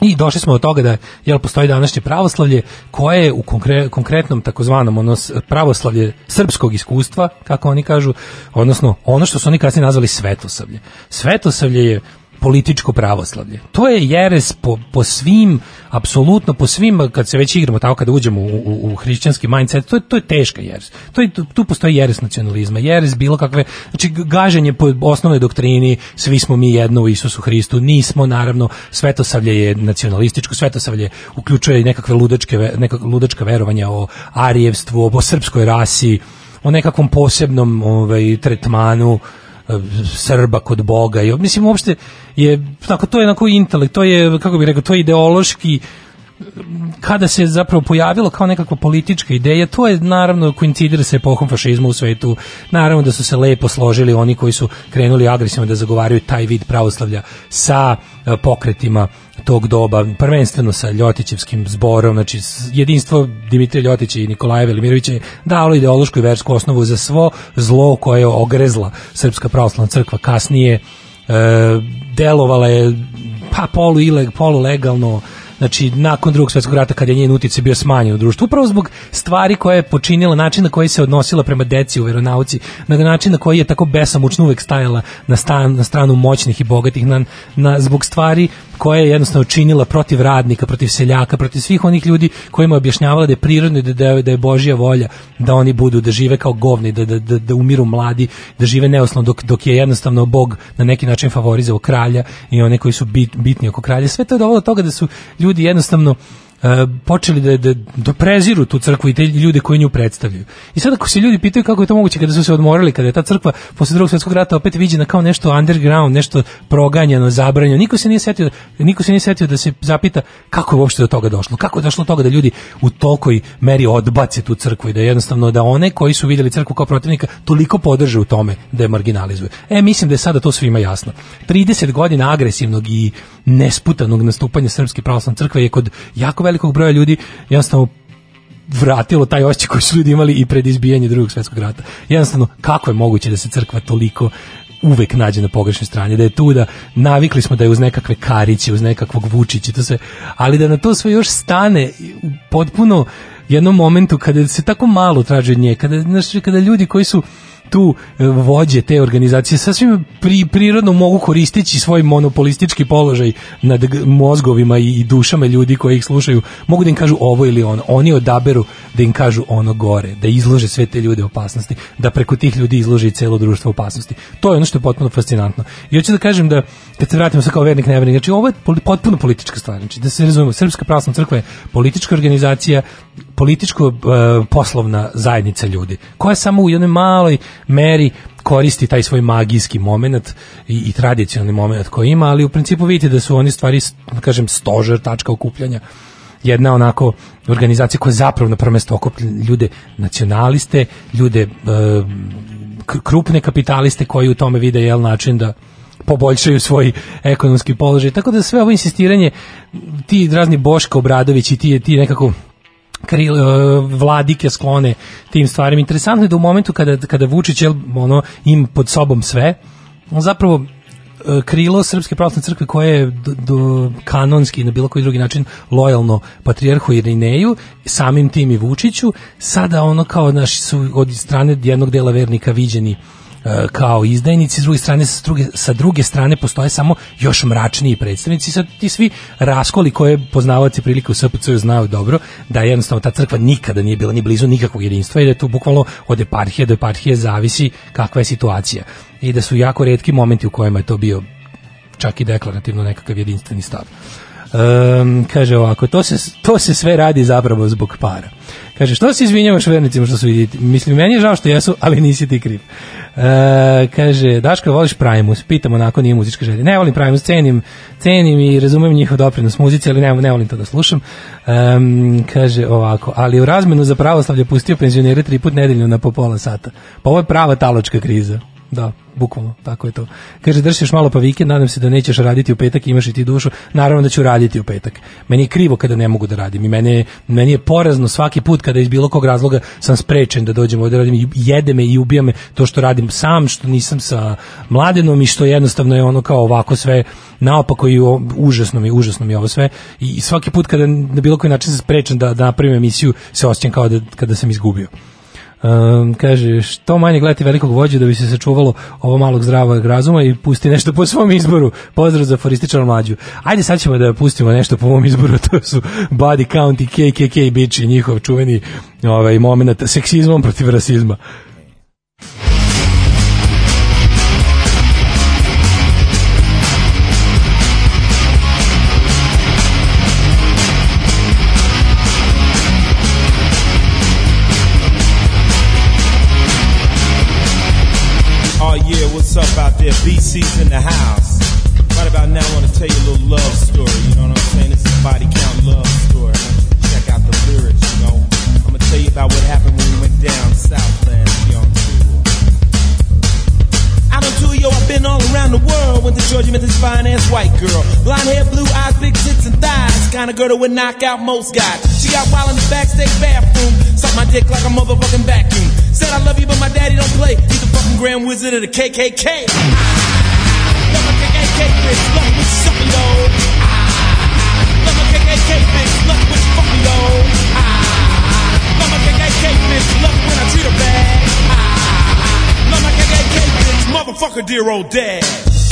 I došli smo do toga da jel postoji današnje pravoslavlje koje je u konkre, konkretnom takozvanom ono pravoslavlje srpskog iskustva, kako oni kažu, odnosno ono što su oni kasnije nazvali svetosavlje. Svetosavlje je političko pravoslavlje. To je jeres po, po svim, apsolutno po svim, kad se već igramo tako, kada uđemo u, u, u hrišćanski mindset, to je, to je teška jeres. To je, tu, postoji jeres nacionalizma, jeres bilo kakve, znači gaženje po osnovnoj doktrini, svi smo mi jedno u Isusu Hristu, nismo naravno, svetosavlje je nacionalističko, svetosavlje uključuje i nekakve ludačke, ve- neka ludačka verovanja o arijevstvu, o, o srpskoj rasi, o nekakvom posebnom ovaj, tretmanu, Srba kod Boga. I mislim uopšte je tako to je onako intelekt, to je kako bih rekao, to je ideološki kada se zapravo pojavilo kao nekakva politička ideja, to je naravno koincidira sa epohom fašizma u svetu. Naravno da su se lepo složili oni koji su krenuli agresivno da zagovaraju taj vid pravoslavlja sa e, pokretima tog doba, prvenstveno sa Ljotićevskim zborom, znači jedinstvo Dimitrija Ljotića i Nikolaja Velimirovića je dalo ideološku i versku osnovu za svo zlo koje je ogrezla Srpska pravoslavna crkva kasnije, e, delovala je pa polu ileg, polu legalno znači nakon drugog svjetskog rata kad je njen uticaj bio smanjen u društvu upravo zbog stvari koje je počinila način na koji se odnosila prema deci u veronauci na način na koji je tako besamučno uvek stajala na, stan, na stranu moćnih i bogatih na, na, zbog stvari koje je jednostavno činila protiv radnika, protiv seljaka, protiv svih onih ljudi kojima je objašnjavala da je prirodno da, da, je- da je Božja volja da oni budu, da žive kao govni, da, da, da, da umiru mladi, da žive neosnovno dok, dok je jednostavno Bog na neki način favorizao kralja i one koji su bit, bitni oko kralja. Sve to je dovelo do toga da su ljudi jednostavno e, počeli da, da, da preziru tu crkvu i te ljude koji nju predstavljaju. I sad ako se ljudi pitaju kako je to moguće kada su se odmorili, kada je ta crkva posle drugog svjetskog rata opet viđena kao nešto underground, nešto proganjano, zabranjeno, niko se nije setio, niko se nije setio da se zapita kako je uopšte do toga došlo, kako je došlo do toga da ljudi u tolikoj meri odbace tu crkvu i da jednostavno da one koji su vidjeli crkvu kao protivnika toliko podrže u tome da je marginalizuju. E, mislim da je sada to svima jasno. 30 godina agresivnog i nesputanog nastupanja Srpske pravoslavne crkve je kod jako velikog broja ljudi jednostavno vratilo taj osjećaj koji su ljudi imali i pred izbijanje drugog svjetskog rata. Jednostavno, kako je moguće da se crkva toliko uvek nađe na pogrešnoj strani, da je tu da navikli smo da je uz nekakve kariće, uz nekakvog Vučića, to sve, ali da na to sve još stane potpuno jednom momentu kada se tako malo traži od nje, kada, znaš, kada ljudi koji su tu e, vođe te organizacije sasvim pri, prirodno mogu koristeći svoj monopolistički položaj nad mozgovima i, dušama ljudi koji ih slušaju, mogu da im kažu ovo ili ono. Oni odaberu da im kažu ono gore, da izlože sve te ljude opasnosti, da preko tih ljudi izlože i celo društvo opasnosti. To je ono što je potpuno fascinantno. I hoću da kažem da, kad se vratimo sad kao vernik nevernik, znači ovo je potpuno politička stvar. Znači, da se razumemo, Srpska pravoslavna crkva je politička organizacija, političko e, poslovna zajednica ljudi, koja samo u jednoj maloj meri koristi taj svoj magijski moment i, i tradicionalni moment koji ima, ali u principu vidite da su oni stvari, da kažem, stožer, tačka okupljanja jedna onako organizacija koja zapravo na prvo mesto okuplja ljude nacionaliste, ljude e, krupne kapitaliste koji u tome vide jel način da poboljšaju svoj ekonomski položaj. Tako da sve ovo insistiranje ti razni Boško Obradović i ti ti nekako kril, e, vladike sklone tim stvarima. Interesantno je da u momentu kada, kada Vučić jel, ono, im pod sobom sve, on zapravo e, krilo Srpske pravoslavne crkve koje je do, do kanonski na bilo koji drugi način lojalno patrijarhu Irineju, samim tim i Vučiću, sada ono kao naš su od strane jednog dela vernika viđeni kao izdajnici, s druge strane sa druge, sa druge strane postoje samo još mračniji predstavnici, sad ti svi raskoli koje poznavaoci prilike u SPC znaju dobro, da jednostavno ta crkva nikada nije bila ni blizu nikakvog jedinstva i da je tu bukvalno od eparhije do eparhije zavisi kakva je situacija i da su jako redki momenti u kojima je to bio čak i deklarativno nekakav jedinstveni stav. Um, kaže ovako, to se, to se sve radi zapravo zbog para. Kaže, što se izvinjavaš vernicima što su vidjeti? Mislim, meni je žao što jesu, ali nisi ti kriv. E, kaže, Daško, voliš Primus? Pitam onako, nije muzička želja. Ne volim Primus, cenim, cenim i razumem njihov doprinos muzici, ali ne, ne volim to da slušam. Um, kaže ovako, ali u razmenu za pravoslavlje pustio penzionere tri put nedeljno na po pola sata. Pa ovo je prava taločka kriza. Da, bukvalno, tako je to. Kaže, držiš malo pa vikend, nadam se da nećeš raditi u petak, imaš i ti dušu. Naravno da ću raditi u petak. Meni je krivo kada ne mogu da radim i mene, meni je porazno svaki put kada iz bilo kog razloga sam sprečen da dođem ovdje da radim jede me i ubija me to što radim sam, što nisam sa mladenom i što jednostavno je ono kao ovako sve naopako i užasno mi, užasno mi je ovo sve i svaki put kada na bilo koji način sam sprečen da, da napravim emisiju se osjećam kao da, kada sam izgubio. Um, kaže, što manje gledati velikog vođe da bi se sačuvalo ovo malog zdravog razuma i pusti nešto po svom izboru. Pozdrav za forističar mlađu. Ajde sad ćemo da pustimo nešto po mom izboru, to su Body Count i KKK bići, njihov čuveni ovaj, moment seksizmom protiv rasizma. There? BC's in the house. Right about now, I want to tell you a little love story. You know what I'm saying? This is a body count love story. To check out the lyrics. You know, I'm gonna tell you about what happened when we went down Southland to be on tour. Out on tour, yo, I've been all around the world. Went to Georgia, met this fine ass white girl. Blonde hair, blue eyes, big tits and thighs. Kind of girl that would knock out most guys. She got wild in the backstage bathroom. Sucked my dick like a motherfucking vacuum. Said I love you, but my daddy don't play. He's fucking grand wizard of the KKK. Love my KKK bitch, love suck me though. Love my KKK bitch, love it when she fuck me though. Love my KKK bitch, love when I treat her bad. Love my KKK bitch, motherfucker, dear old dad.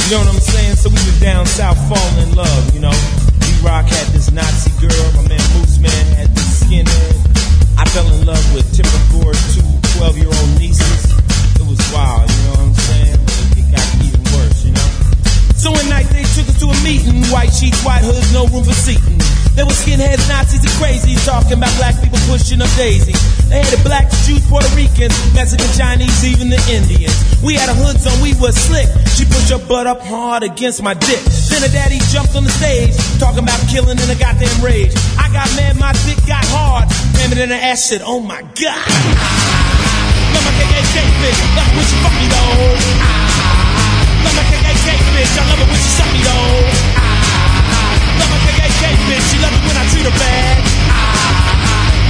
You know what I'm saying? So we was down south falling in love, you know. D-Rock had this Nazi girl, my man Moose Man had this skinhead. I fell in love with Tipper Gore's two 12-year-old nieces. Wild, you know what I'm saying? But it got even worse, you know. So one night they took us to a meeting. White sheets, white hoods, no room for seating. There were skinheads, Nazis, and crazy talking about black people pushing up daisies. They had the blacks, Jews, Puerto Ricans, Mexican, Chinese, even the Indians. We had a hoods on, we was slick. She pushed her butt up hard against my dick. Then her daddy jumped on the stage, talking about killing in a goddamn rage. I got mad, my dick got hard. It in her ass shit, oh my god. My KKK bitch, it when she fuck me though. Love my KKK bitch, I love it when she suck me though. Love my KKK bitch, she love it when I treat her bad.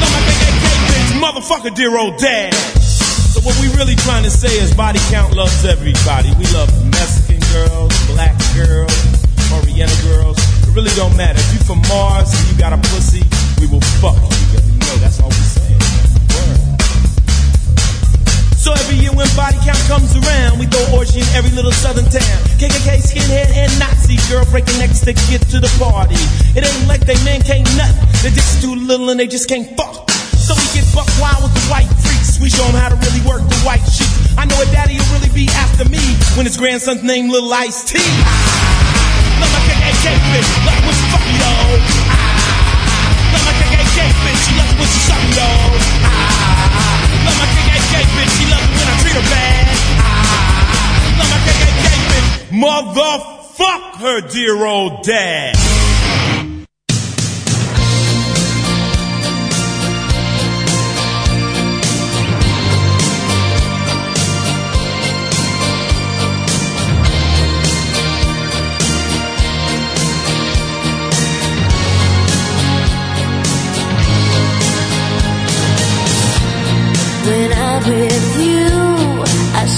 Love my KKK bitch, motherfucker, dear old dad. So what we really trying to say is body count loves everybody. We love Mexican girls, black girls, Oriental girls. It really don't matter. If you from Mars and you got a pussy, we will fuck you. You know, that's all we saying. So every year when body count comes around, we throw orgy in every little southern town. KKK, skinhead, and Nazi girl breaking necks to get to the party. It ain't like they men can't nut. They just too little and they just can't fuck. So we get buck wild with the white freaks. We show them how to really work the white sheep. I know a daddy will really be after me when his grandson's named Little Ice T. Love my KKK bitch, love she fuck though. Love my KKK bitch, love it when she motherfuck her dear old dad. When I'm with you,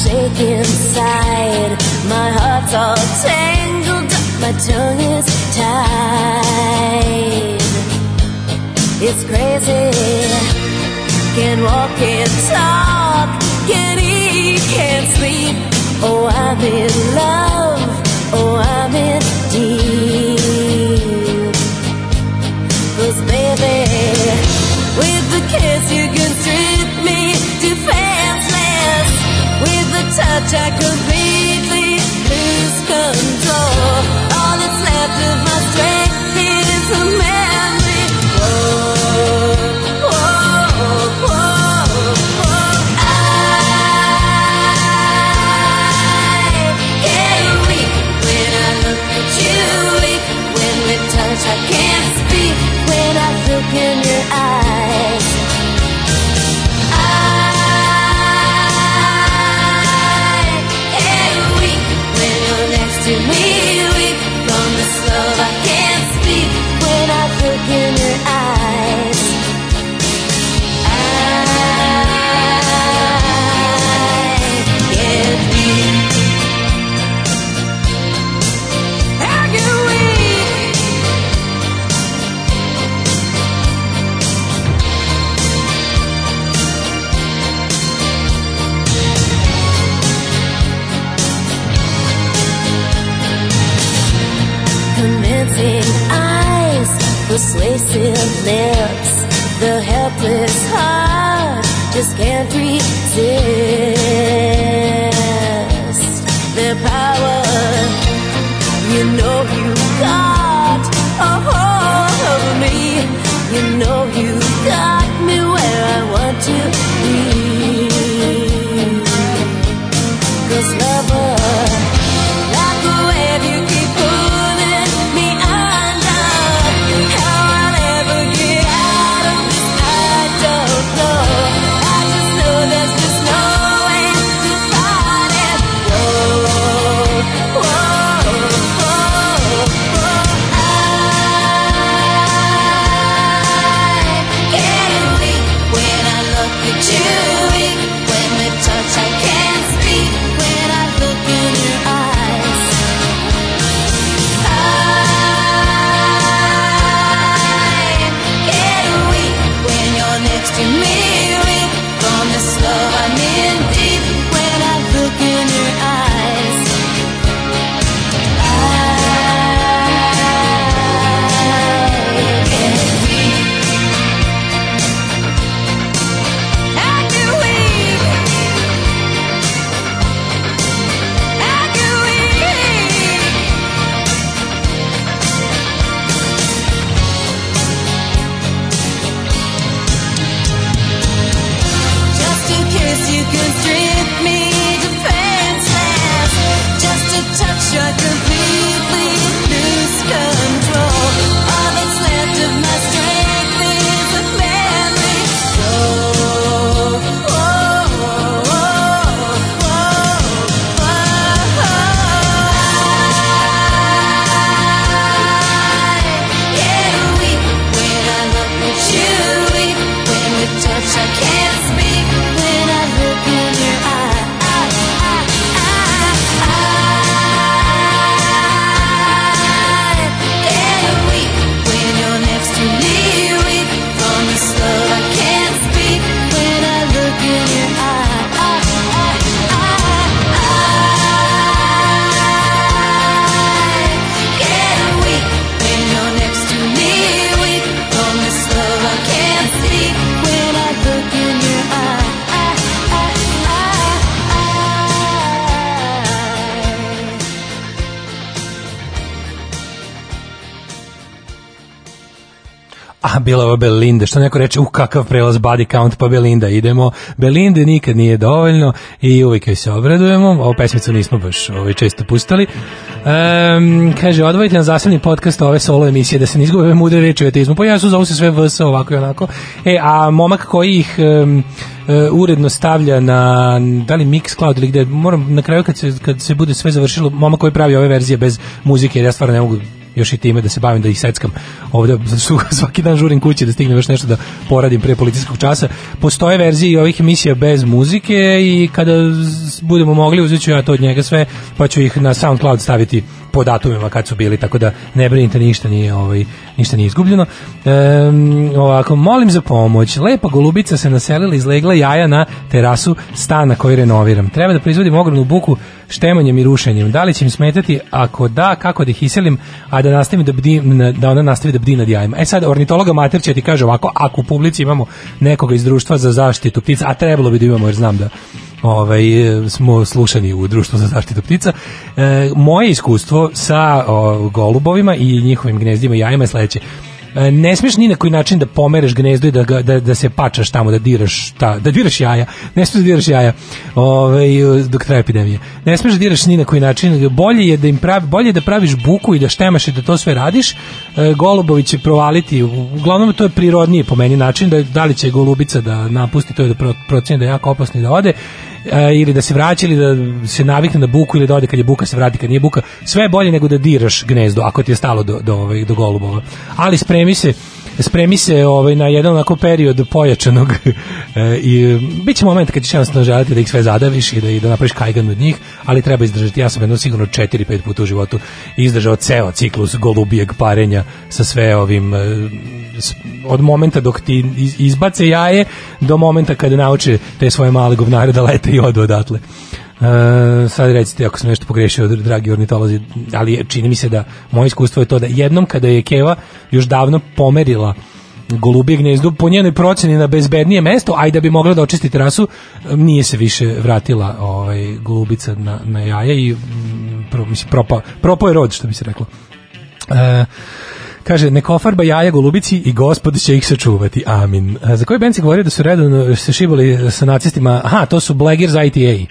shake inside. My heart's all tangled up, my tongue is tied. It's crazy. Can't walk, can't talk, can't eat, can't sleep. Oh, I'm in love. Oh, I'm in deep. With the touch I completely lose control. Persuasive lips, the helpless heart just can't resist their power. You know you got a hold of me. You know you got bila ova Belinda, što neko reče, uh, kakav prelaz body count, pa Belinda, idemo. Belinde nikad nije dovoljno i uvijek joj se obradujemo. Ovu pesmicu nismo baš ovaj, često pustali. Um, kaže, odvojite na zasebni podcast ove solo emisije, da se ne izgube mudre reči o ateizmu. Pa ja su zovu se sve VS ovako i onako. E, a momak koji ih um, uredno stavlja na da li Mixcloud ili gde moram na kraju kad se kad se bude sve završilo momak koji pravi ove verzije bez muzike jer ja stvarno ne mogu još i time da se bavim da ih seckam. Ovde svaki dan žurim kući da stignem još nešto da poradim pre policijskog časa. Postoje verzije ovih emisija bez muzike i kada budemo mogli uzet ću ja to od njega sve pa ću ih na SoundCloud staviti po datumima kad su bili tako da ne brinite ništa nije ovaj ništa nije izgubljeno. Ehm, ovako molim za pomoć. Lepa golubica se naselila izlegla jaja na terasu stana koji renoviram. Treba da proizvodim ogromnu buku štemanjem i rušenjem. Da li će im smetati? Ako da kako da ih iselim a da nastavim da bdi, da ona nastavi da bdi nad jajima? E sad ornitologa mater će ti kaže ovako ako u publici imamo nekoga iz društva za zaštitu ptica a trebalo bi da imamo jer znam da ovaj, e, smo slušani u društvu za zaštitu ptica. E, moje iskustvo sa o, golubovima i njihovim gnezdima i jajima je sledeće. E, ne smiješ ni na koji način da pomereš gnezdo i da, ga, da, da se pačaš tamo, da diraš, ta, da diraš jaja. Ne smiješ da diraš jaja ovaj, dok traje epidemija. Ne smiješ da diraš ni na koji način. Bolje je da im pravi, bolje je da praviš buku i da štemaš i da to sve radiš. E, golubovi će provaliti. Uglavnom to je prirodniji po meni način da, da li će golubica da napusti to je da pro, proceni da je jako opasno i da ode e, ili da se vraća ili da se navikne na buku ili da ode kad je buka se vrati kad nije buka. Sve je bolje nego da diraš gnezdo ako ti je stalo do, do, ovaj, do golubova. Ali spremi se spremi se ovaj na jedan onako period pojačanog e, i bit će moment kad ćeš jednostavno želiti da ih sve zadaviš i da, i da napraviš kajgan od njih, ali treba izdržati. Ja sam jedno sigurno 4-5 puta u životu izdržao ceo ciklus golubijeg parenja sa sve ovim e, od momenta dok ti iz- izbace jaje do momenta kada nauče te svoje male govnare da lete i odu odatle. E, sad recite ako sam nešto pogrešio dragi ornitolozi ali čini mi se da moje iskustvo je to da jednom kada je Keva još davno pomerila golubije gnezdo po njenoj proceni na bezbednije mesto, a i da bi mogla da očisti terasu, nije se više vratila ovaj, golubica na, na jaja i mm, pro, mislim, propao, propao je rod, što bi se reklo. E, Kaže, neko farba jaja golubici i gospod će ih sačuvati. Amin. A za koji band si govorio da su redovno se šibali sa nacistima? Aha, to su Blaggers ITA. E,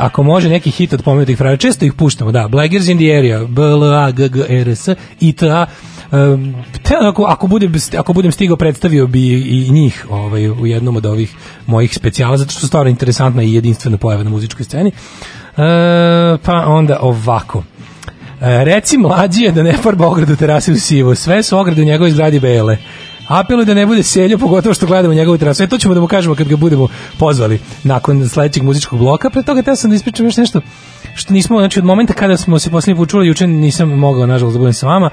ako može neki hit od pomenutih frajera, često ih puštamo, da. Blaggers in the area, B, L, A, G, G, R, S, ITA. Um, te, ako, ako, budem, ako budem stigao predstavio bi i njih ovaj, u jednom od ovih mojih specijala, zato što su stvarno interesantna i jedinstvena pojava na muzičkoj sceni. E, pa onda ovako. E, reci mlađije da ne farba ogradu terase u sivo. Sve su ograde u njegovoj zgradi bele. Apeluj da ne bude seljo, pogotovo što gledamo njegovu terasu. E, to ćemo da mu kažemo kad ga budemo pozvali nakon sledećeg muzičkog bloka. Pre toga te sam da ispričam još nešto što nismo, znači od momenta kada smo se posljednji put čuli, juče nisam mogao, nažalost, da budem sa vama,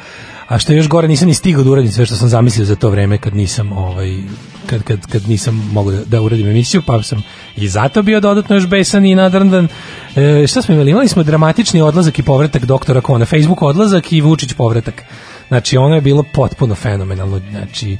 a što je još gore, nisam ni stigao da uradim sve što sam zamislio za to vreme kad nisam, ovaj, kad, kad, kad nisam mogao da, da uradim emisiju, pa sam i zato bio dodatno još besan i nadrndan. E, šta smo imali? Imali smo dramatični odlazak i povratak doktora Kona, Facebook odlazak i Vučić povratak. Znači, ono je bilo potpuno fenomenalno. Znači,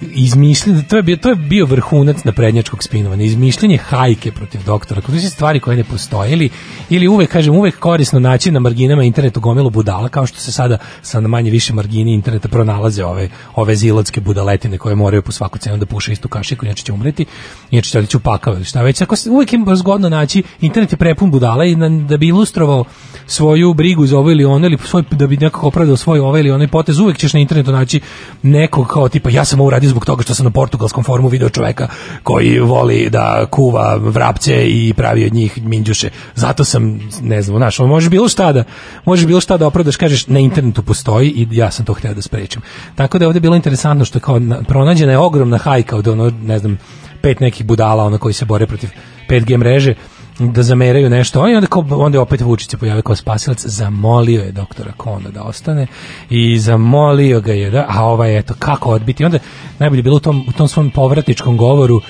izmišljanje, to je bio, to je bio vrhunac naprednjačkog spinovanja, izmišljanje hajke protiv doktora, to su stvari koje ne postoje, ili, ili uvek, kažem, uvek korisno naći na marginama internetu gomilu budala, kao što se sada sa na manje više margini interneta pronalaze ove, ove zilotske budaletine koje moraju po svaku cenu da puše istu kašiku, inače će umreti, inače će otići u pakao ili šta već. Ako uvek je zgodno naći, internet je prepun budala i na, da bi ilustrovao svoju brigu za ovo ili ono, ili svoj, da bi nekako opravdao svoj ovaj ili onaj potez, uvek ćeš na internetu naći nekog kao tipa, ja sam ovo zbog toga što sam na portugalskom forumu video čoveka koji voli da kuva vrapce i pravi od njih minđuše. Zato sam, ne znam, znaš, može bilo šta da, može bilo šta da opravdaš, kažeš, na internetu postoji i ja sam to htio da sprečim. Tako da je ovde bilo interesantno što je kao na, pronađena je ogromna hajka od ono, ne znam, pet nekih budala ono koji se bore protiv 5G mreže da zameraju nešto, i onda, kao, onda opet Vučić se pojavio kao spasilac, zamolio je doktora Kona da ostane i zamolio ga je, da, a ovaj, eto, kako odbiti, onda najbolje je bilo u tom, u tom svom povratničkom govoru,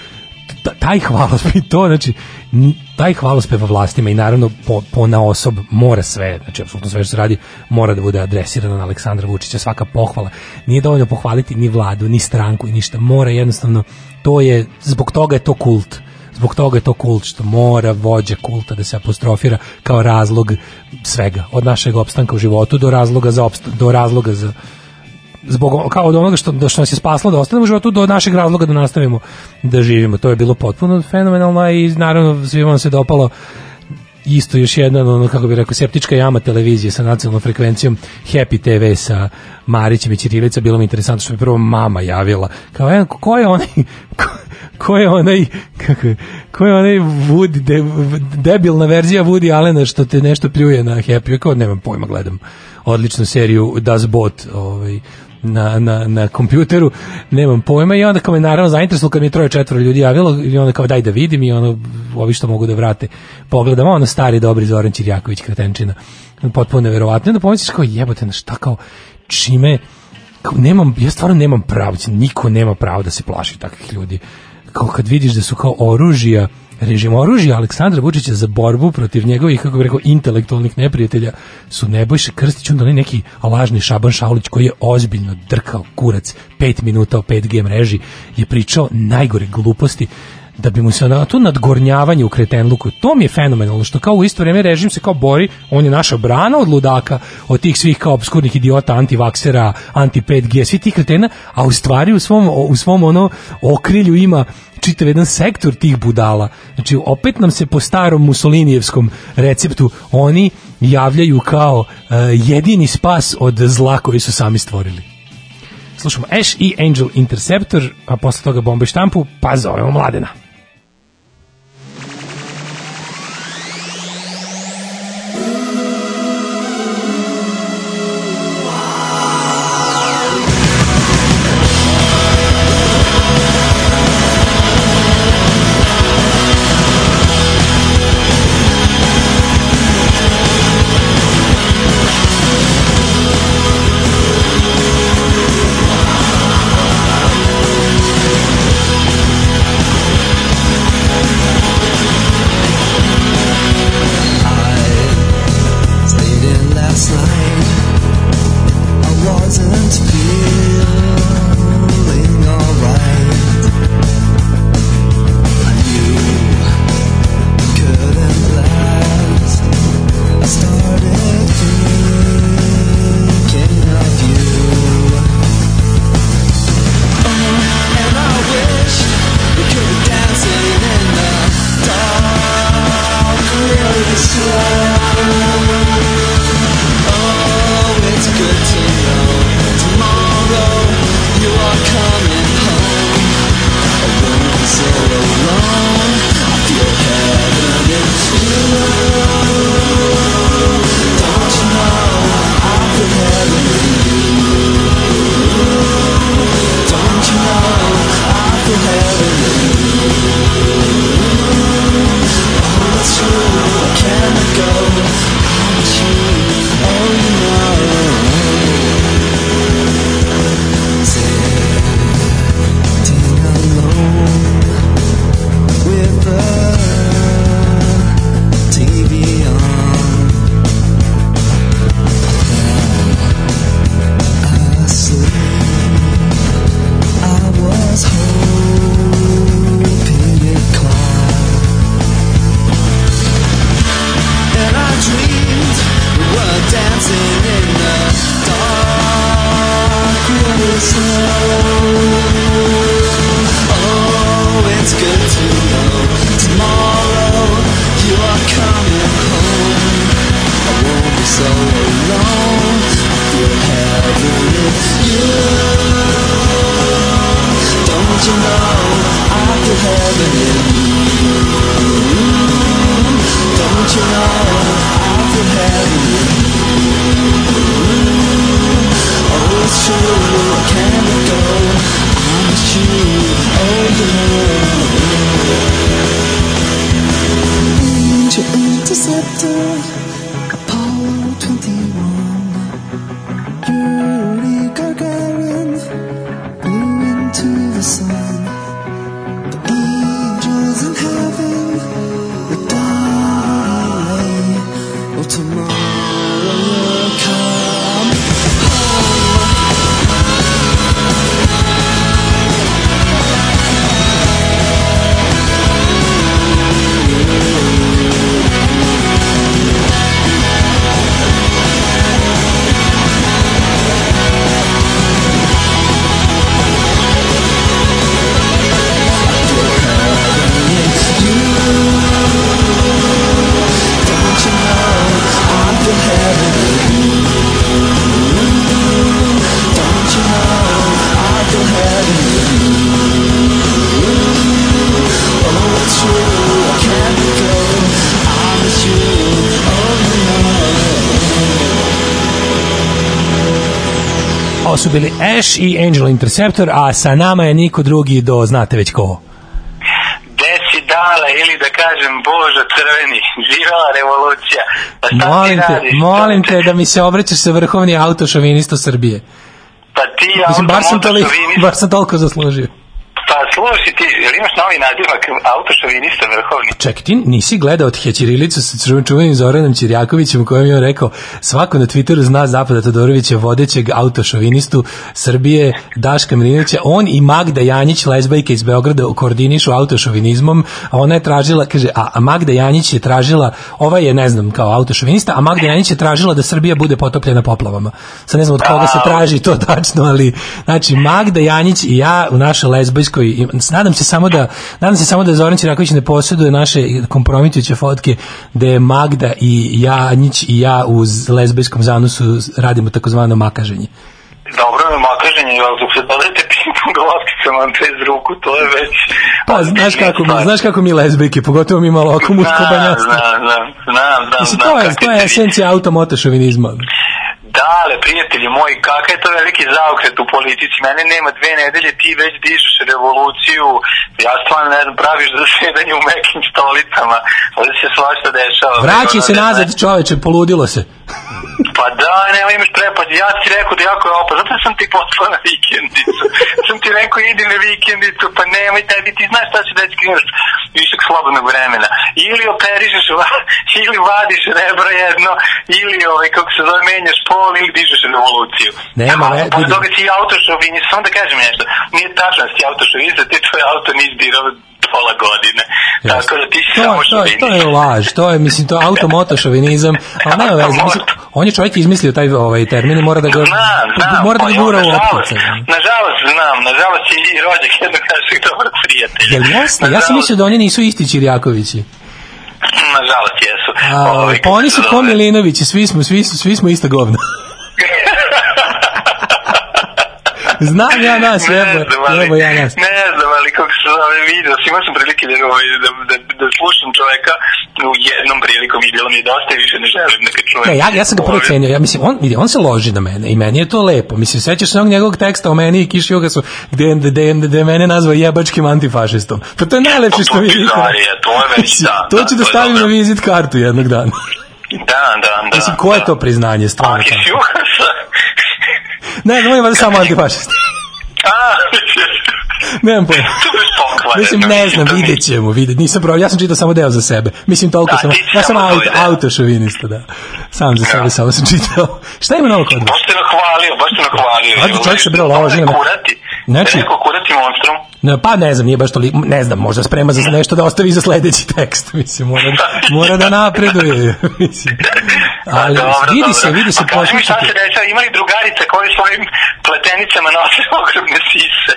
taj hvalospev to, znači, taj hvalospev vlastima i naravno po, po na osob mora sve, znači apsolutno sve što se radi mora da bude adresirano na Aleksandra Vučića, svaka pohvala. Nije dovoljno pohvaliti ni vladu, ni stranku i ništa, mora jednostavno, to je, zbog toga je to kult. Zbog toga je to kult što mora vođa kulta da se apostrofira kao razlog svega, od našeg opstanka u životu do razloga za opst do razloga za zbog kao od onoga što, što nas je spaslo da ostanemo u životu do našeg razloga da nastavimo da živimo. To je bilo potpuno fenomenalno i naravno svima se dopalo isto još jedna ono kako bih rekao septička jama televizije sa nacionalnom frekvencijom Happy TV sa Marićem i Ćirilica bilo mi interesantno što mi prvo mama javila. Kao jedan ko je onaj ko, ko je onaj kako je, ko je onaj Woody de, debilna verzija Woody Allena što te nešto pljuje na Happy? Kao nemam pojma gledam odličnu seriju Das Bot ovaj na, na, na kompjuteru, nemam pojma i onda kao me naravno zainteresovalo kad mi je troje četvoro ljudi javilo i onda kao daj da vidim i ono ovi što mogu da vrate pogledam, ono stari dobri Zoran Ćirjaković kretenčina potpuno neverovatno. Onda pomisliš kao jebote na šta kao čime kao nemam, ja stvarno nemam pravo, niko nema pravo da se plaši takvih ljudi. Kao kad vidiš da su kao oružja režim oružja Aleksandra Vučića za borbu protiv njegovih, kako bih rekao, intelektualnih neprijatelja su Nebojša Krstić, onda neki lažni Šaban Šaulić koji je ozbiljno drkao kurac 5 minuta o 5G mreži, je pričao najgore gluposti da bi mu se na to nadgornjavanje u kretenluku, to mi je fenomenalno, što kao u isto vrijeme režim se kao bori, on je naša brana od ludaka, od tih svih kao obskurnih idiota, antivaksera, anti-5G, svi tih kretena, a u stvari u svom, u svom ono okrilju ima čitav jedan sektor tih budala. Znači, opet nam se po starom Mussolinijevskom receptu oni javljaju kao uh, jedini spas od zla koji su sami stvorili. Slušamo Ash i Angel Interceptor, a posle toga bomba i štampu, pa zovemo Mladena. Su bili Ash i Angel Interceptor, a sa nama je niko drugi do, znate već ko. Desi dale ili da kažem Bože crveni, živela revolucija. Pa Molim te, radiš? molim te da mi se obraćaš sa vrhovni autošovinista Srbije. Pa ti Mislim, bar sam, toliko, bar sam toliko zaslužio. Pa slušaj ti, jel imaš novi nazimak autošovinista vrhovni? Ček, ti nisi gledao od Hećirilicu sa čuvenim Zoranom Čirjakovićem u kojem je on rekao svako na Twitteru zna Zapada Todorovića vodećeg autošovinistu Srbije Daška Milinovića. On i Magda Janjić, lesbajka iz Beograda, koordinišu autošovinizmom, a ona je tražila, kaže, a, Magda Janjić je tražila, ovaj je, ne znam, kao autošovinista, a Magda Janjić je tražila da Srbija bude potopljena poplavama. Sad ne znam od koga se traži to tačno, ali znači Magda Janjić i ja u našoj lesbojskoj i nadam se samo da nadam se samo da Zoran Ćiraković ne posjeduje naše kompromitujuće fotke da je Magda i Janjić i ja uz lesbijskom zanosu radimo takozvano makaženje. Dobro je makaženje, ali dok se dodajete ping-pong lopticama bez ruku, to je već... Pa znaš kako mi, znaš kako mi lesbijke, pogotovo mi malo oko muško Znam, banjatstvo. znam, znam, znam, znam, Mislim, to je, to je esencija automotošovinizma. Dale, prijatelji moji, kakav je to veliki zaokret u politici? Mene nema dve nedelje, ti već dižeš revoluciju, ja stvarno ne znam, praviš zasedanje u mekim stolicama, ovdje se svašta dešava. Ono, se nazad, čoveče, poludilo se. Pa da, nema imaš prepad, ja ti rekao da jako je opa, zato sam ti poslao na vikendicu. sam ti rekao idi na vikendicu, pa nemoj tebi, ti znaš šta će ti imaš višak slobodnog vremena. Ili operišeš, ili vadiš rebro jedno, ili ovaj, kako se zove, menjaš pol, ili dižeš revoluciju. Nema, ne, Pa toga si autošovinist, samo da kažem nešto, nije tačno da si autošovinist, da ti tvoj auto nisi dirao pola godine. Tako da ti si to, samo to, to je laž, to je, mislim, to je automotošovinizam, ali nema veze, mislim, on je čovjek izmislio taj ovaj termin i mora da ga, Znam, znam. mora da pa ga jo, gura u optice. Nažalost, znam, nažalost i rođak jednog našeg dobrog prijatelja. Jel jeste? Ja sam mislio da oni nisu isti Čirjakovići. Nažalost jesu. A, Ovaj, pa oni su ko? Milinovići, svi smo, svi, su- svi smo ista govna. Znam ja nas, Ne jebo, jebo ja nas. Ne znam, ali kako se zove video, imao sam prilike da, da, da, da slušam čoveka u jednom prilikom i bilo mi je dosta i više ne želim da ga čujem. Ne, ja, ja sam ga prvo cenio, ja mislim, on, vidi, on se loži na mene i meni je to lepo. Mislim, sećaš se onog njegovog teksta o meni i Kiši Jugasu, gde, je- gde, mene nazvao jebačkim antifašistom. Pa to je najlepše što mi je to je Mislim, da, To da, ću da stavim na vizit kartu jednog dana. Da, da, da. Mislim, ko je to priznanje, stvarno? Aki tako? Ne, znam, on je valjda samo antifašist. A, Nemam pojma. to. Mislim, ne znam, To mi- vidjet ćemo, vidjet. Nisam probao, ja sam čitao samo deo za sebe. Mislim, toliko Da, sam, ja sam auto, autošovinista, da. Sam za sebe, samo sam čitao. Šta ima novo kod vas? Baš te nahvalio, baš te nahvalio. Ajde, čovjek se bre loži na me. Kurati. Znači- rekao kurati monstrum. Ne, pa ne znam, nije baš toliko, ne znam, možda sprema za nešto da ostavi za sledeći tekst, mislim, mora, mora da napreduje, mislim. Ali dobro, vidi dobro. se, vidi se, A kaži mi šta se dešava, imali drugarice koje svojim pletenicama nose ogromne sise?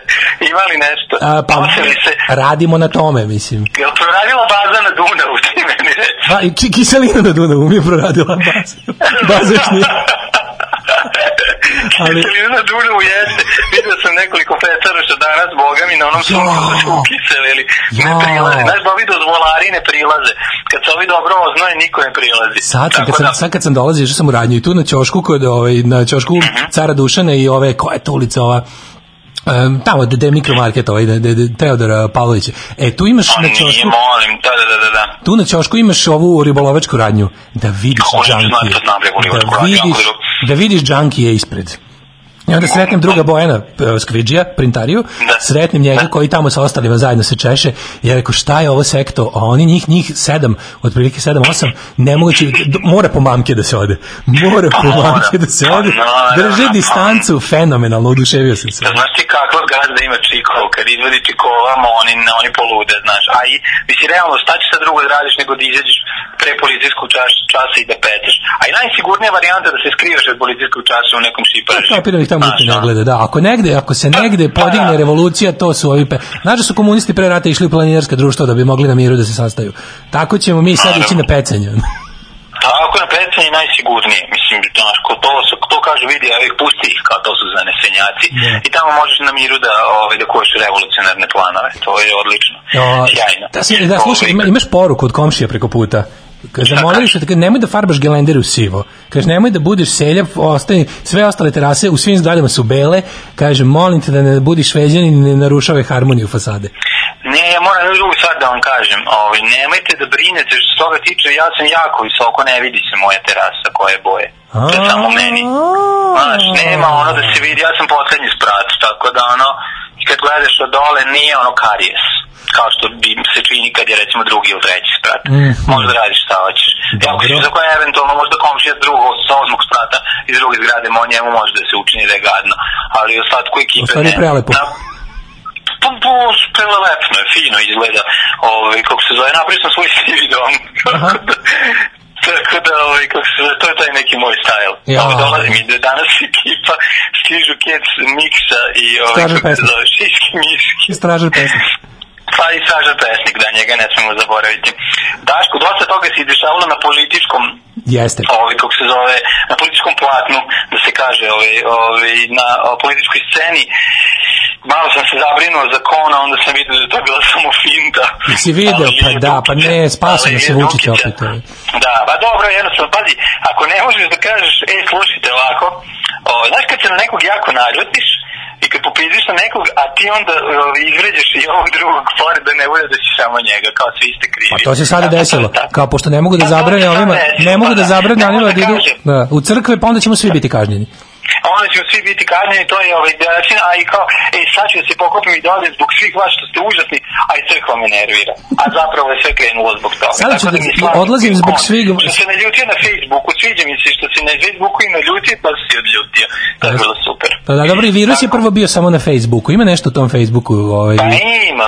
Imali nešto? A, pa, se? radimo na tome, mislim. Jel proradila baza na Dunavu, ti meni reći? Pa, kiselina na Dunavu mi je proradila baz, bazašnji. Ali- Kiselina na Dunavu jeste. Vidio sam nekoliko pecaroša danas, boga mi, na onom suncu da su ukiselili. Ne Ja. prilaze. Znaš da ovi dozvolari ne prilaze. Kad se ovi dobro oznoje, niko ne prilazi. Sad, sam, kad sam, da- sad kad sam dolazio, išao sam u radnju i tu na ćošku, kod, ovaj, na ćošku Mhm. cara Dušana i ove, koja je to ulica ova, Um, tamo gde je mikromarket ovaj, de, de, de, Teodora Pavlovića. E, tu imaš A na ćošku, molim, da, da, da, da, da. tu na ćošku imaš ovu ribolovačku radnju, da vidiš džankije, da vidiš, je- da vidiš džankije ispred. I onda sretnem druga Bojana e, Skvidžija, printariju, Da. sretnem njega koji tamo sa ostalima zajedno se češe i ja rekao šta je ovo sekto, a oni njih, njih sedam, otprilike sedam, osam, nemoguće, mora po mamke da se ode, mora po mora. mamke da se Pa ode, naravno, drži pa. distancu, fenomenalno, oduševio sam se. Da znaš ti kakva gazda ima čikov, kad izvadi čikovama, oni, oni polude, znaš. A i, misli, realno, šta će sad drugo da radiš nego da izađeš pre policijskog čas, časa i da peteš. A i najsigurnija varijanta da se skrivaš od policijskog časa u nekom šiparežu. Kapiram ih tamo niko ne gleda, da. Ako negde, ako se negde podigne da. revolucija, to su ovi pe... Znaš da su komunisti pre rata išli u planinarska društva da bi mogli na miru da se sastaju. Tako ćemo mi sad ići na pecanje. Tako na pecanje najsigurnije. Mislim, znaš, ko to, to kažu vidi, a ih pusti ih, kao to su zanesenjaci. Da. I tamo možeš na miru da, ovaj, da kuješ revolucionarne planove. To je odlično. O, Sjajno. Da, da, slušaj, ima, imaš poruku od komšija preko puta. Kaže, zamolili su te, kaže, nemoj da farbaš gelendere u sivo. Kaže, nemoj da budeš seljav, ostaje, sve ostale terase u svim zgradama su bele. Kaže, molim te da ne budiš šveđanin i ne narušave harmoniju fasade. Ne, ja moram jednu drugu stvar da vam kažem. Ovaj, nemojte da brinete što se toga tiče, ja sam jako visoko, ne vidi se moja terasa koje je boje. To je samo meni. Znaš, nema ono da se vidi, ja sam poslednji sprat, tako da ono, kad gledaš od dole, nije ono karijes kao što bi se čini kad je recimo drugi ili treći sprat. Mhm. Možda da radiš šta hoćeš. Ako Dobro. si za koje eventualno možda komšija s drugog, sa osmog sprata iz druge zgrade, mo njemu može da se učini da je gadno. Ali ostatku ekipe U stvari je prelepo. Na, pa, pa, prelelepno je, fino izgleda. Ovaj, kako se zove, napravio sam svoj CV dom. Tako da, ovaj, kako se zove, to je taj neki moj stajl. Ja. Ovaj, dolazi mi da danas ekipa stižu Kec, Miksa i ovaj, kako se zove, Šiški Miški. Stražar pesnik. Pa i Stražar pesnik, da njega ne smemo zaboraviti. Daško, dosta toga se dešavalo na političkom Jeste. ovaj, kako se zove, na političkom platnu, da se kaže, ovaj, ovaj, na o, političkoj sceni. Malo sam se zabrinuo za Kona, onda sam vidio da je to bila samo finta. Jesi video? Ali Pa da, pa ne, je je Vučić opet. Da, pa dobro, jednostavno, pazi, ako ne možeš da kažeš, e, slušajte ovako, o, znaš kad se na nekog jako naljutiš, i kad popizdiš na nekog, a ti onda o, izvređaš i ovog drugog, pored da ne bude da si samo njega, kao svi ste krivi. Pa to se sada desilo. tako. Kao pošto ne mogu da Pa zabrane ovima, ne mogu pa da da. zabrane mogu da da idu da, u crkve, pa onda ćemo svi biti kažnjeni. Onda ćemo svi biti kažnjeni, to je ovaj način, a i kao, ej, sad ću da se pokopim i da odem zbog svih vas što ste užasni, a i crkva me nervira. A zapravo je sve krenulo zbog toga. Sada ću Tako da- stvarno odlazim zbog svih- Što se naljutio na Facebooku, sviđa mi se što si na Facebooku i naljutio, pa si odljutio. To je bilo super. Pa da, dobro, virus je prvo bio samo na Facebooku. Ima nešto u tom Facebooku. Ovaj, Pa ima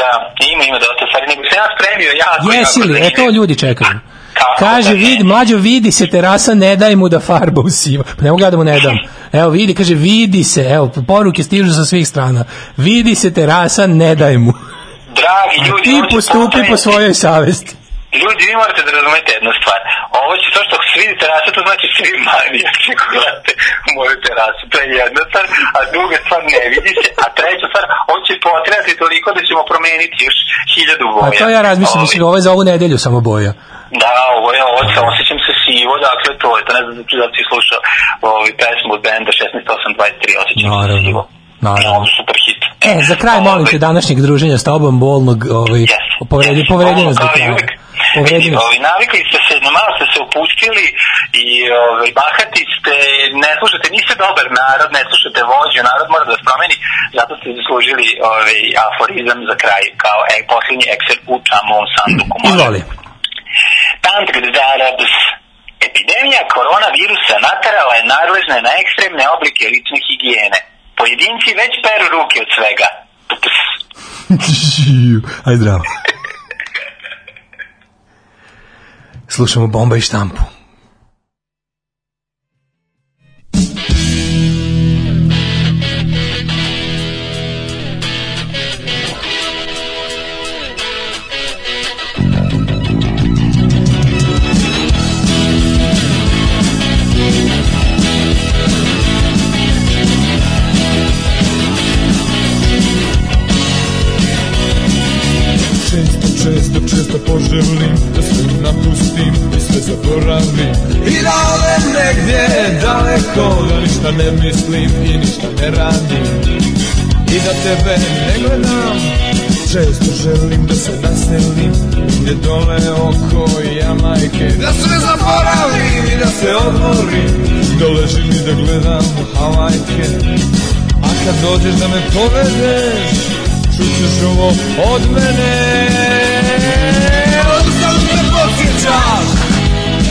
da, ima, ima dosta stvari, nego sam ja spremio jako, Jesi li? E to ljudi čekaju. Kako Kaže, da vidi, mlađo, vidi se terasa, ne daj mu da farba u sivo. Pa ne mogu ja da mu ne dam. Evo, vidi, kaže, vidi se, evo, poruke stižu sa svih strana. Vidi se terasa, ne daj mu. Dragi ljudi, ti postupi po svojoj savesti. Ljudi, vi morate da razumete jednu stvar. Ovo će to što vidi terasa, to znači svi manijaci koji gledate u moju terasu. To je jedna stvar, a druga stvar ne vidi se, a treća stvar, ovo će potrebati toliko da ćemo promeniti još hiljadu boja. A to ja razmišljam, mislim, ovo je za ovu nedelju samo boja. Da, ovo je, ovo se osjećam se sivo, dakle to je, to ne znam da si slušao ovaj pesmu od benda 16823, osjećam se Naravno, sivo. naravno. No, super hit. E, za kraj molim te Ovaj, današnjeg druženja s tobom, bolnog, ovaj, Yes. povredi, Yes. povredi nas do kraja. uvek. Povredi Vidi, nas. Ovi, navikli ste se, na malo ste se opustili i ovaj, bahati ste, ne slušate, niste dobar narod, ne slušate vođu, narod mora da vas promeni, zato ste zaslužili ovaj, aforizam za kraj, kao e, posljednji ekser u čamovom sanduku. Može? Izvoli. Tant Gdarabs. Epidemija koronavirusa naterala je nadležne na ekstremne oblike lične higijene. Pojedinci već peru ruke od svega. Ps. Aj zdravo. Slušamo bomba i štampu. Često poželim da sve napustim i sve zaboravim. I da odem negdje daleko, da ništa ne mislim i ništa ne radim. I da tebe ne gledam, često želim da se naselim Gdje dole oko Jamajke, da sve zaboravim i da se odmorim. Da ležim i da gledam Havajke. A kad dođeš da me povedeš Čućeš ovo od mene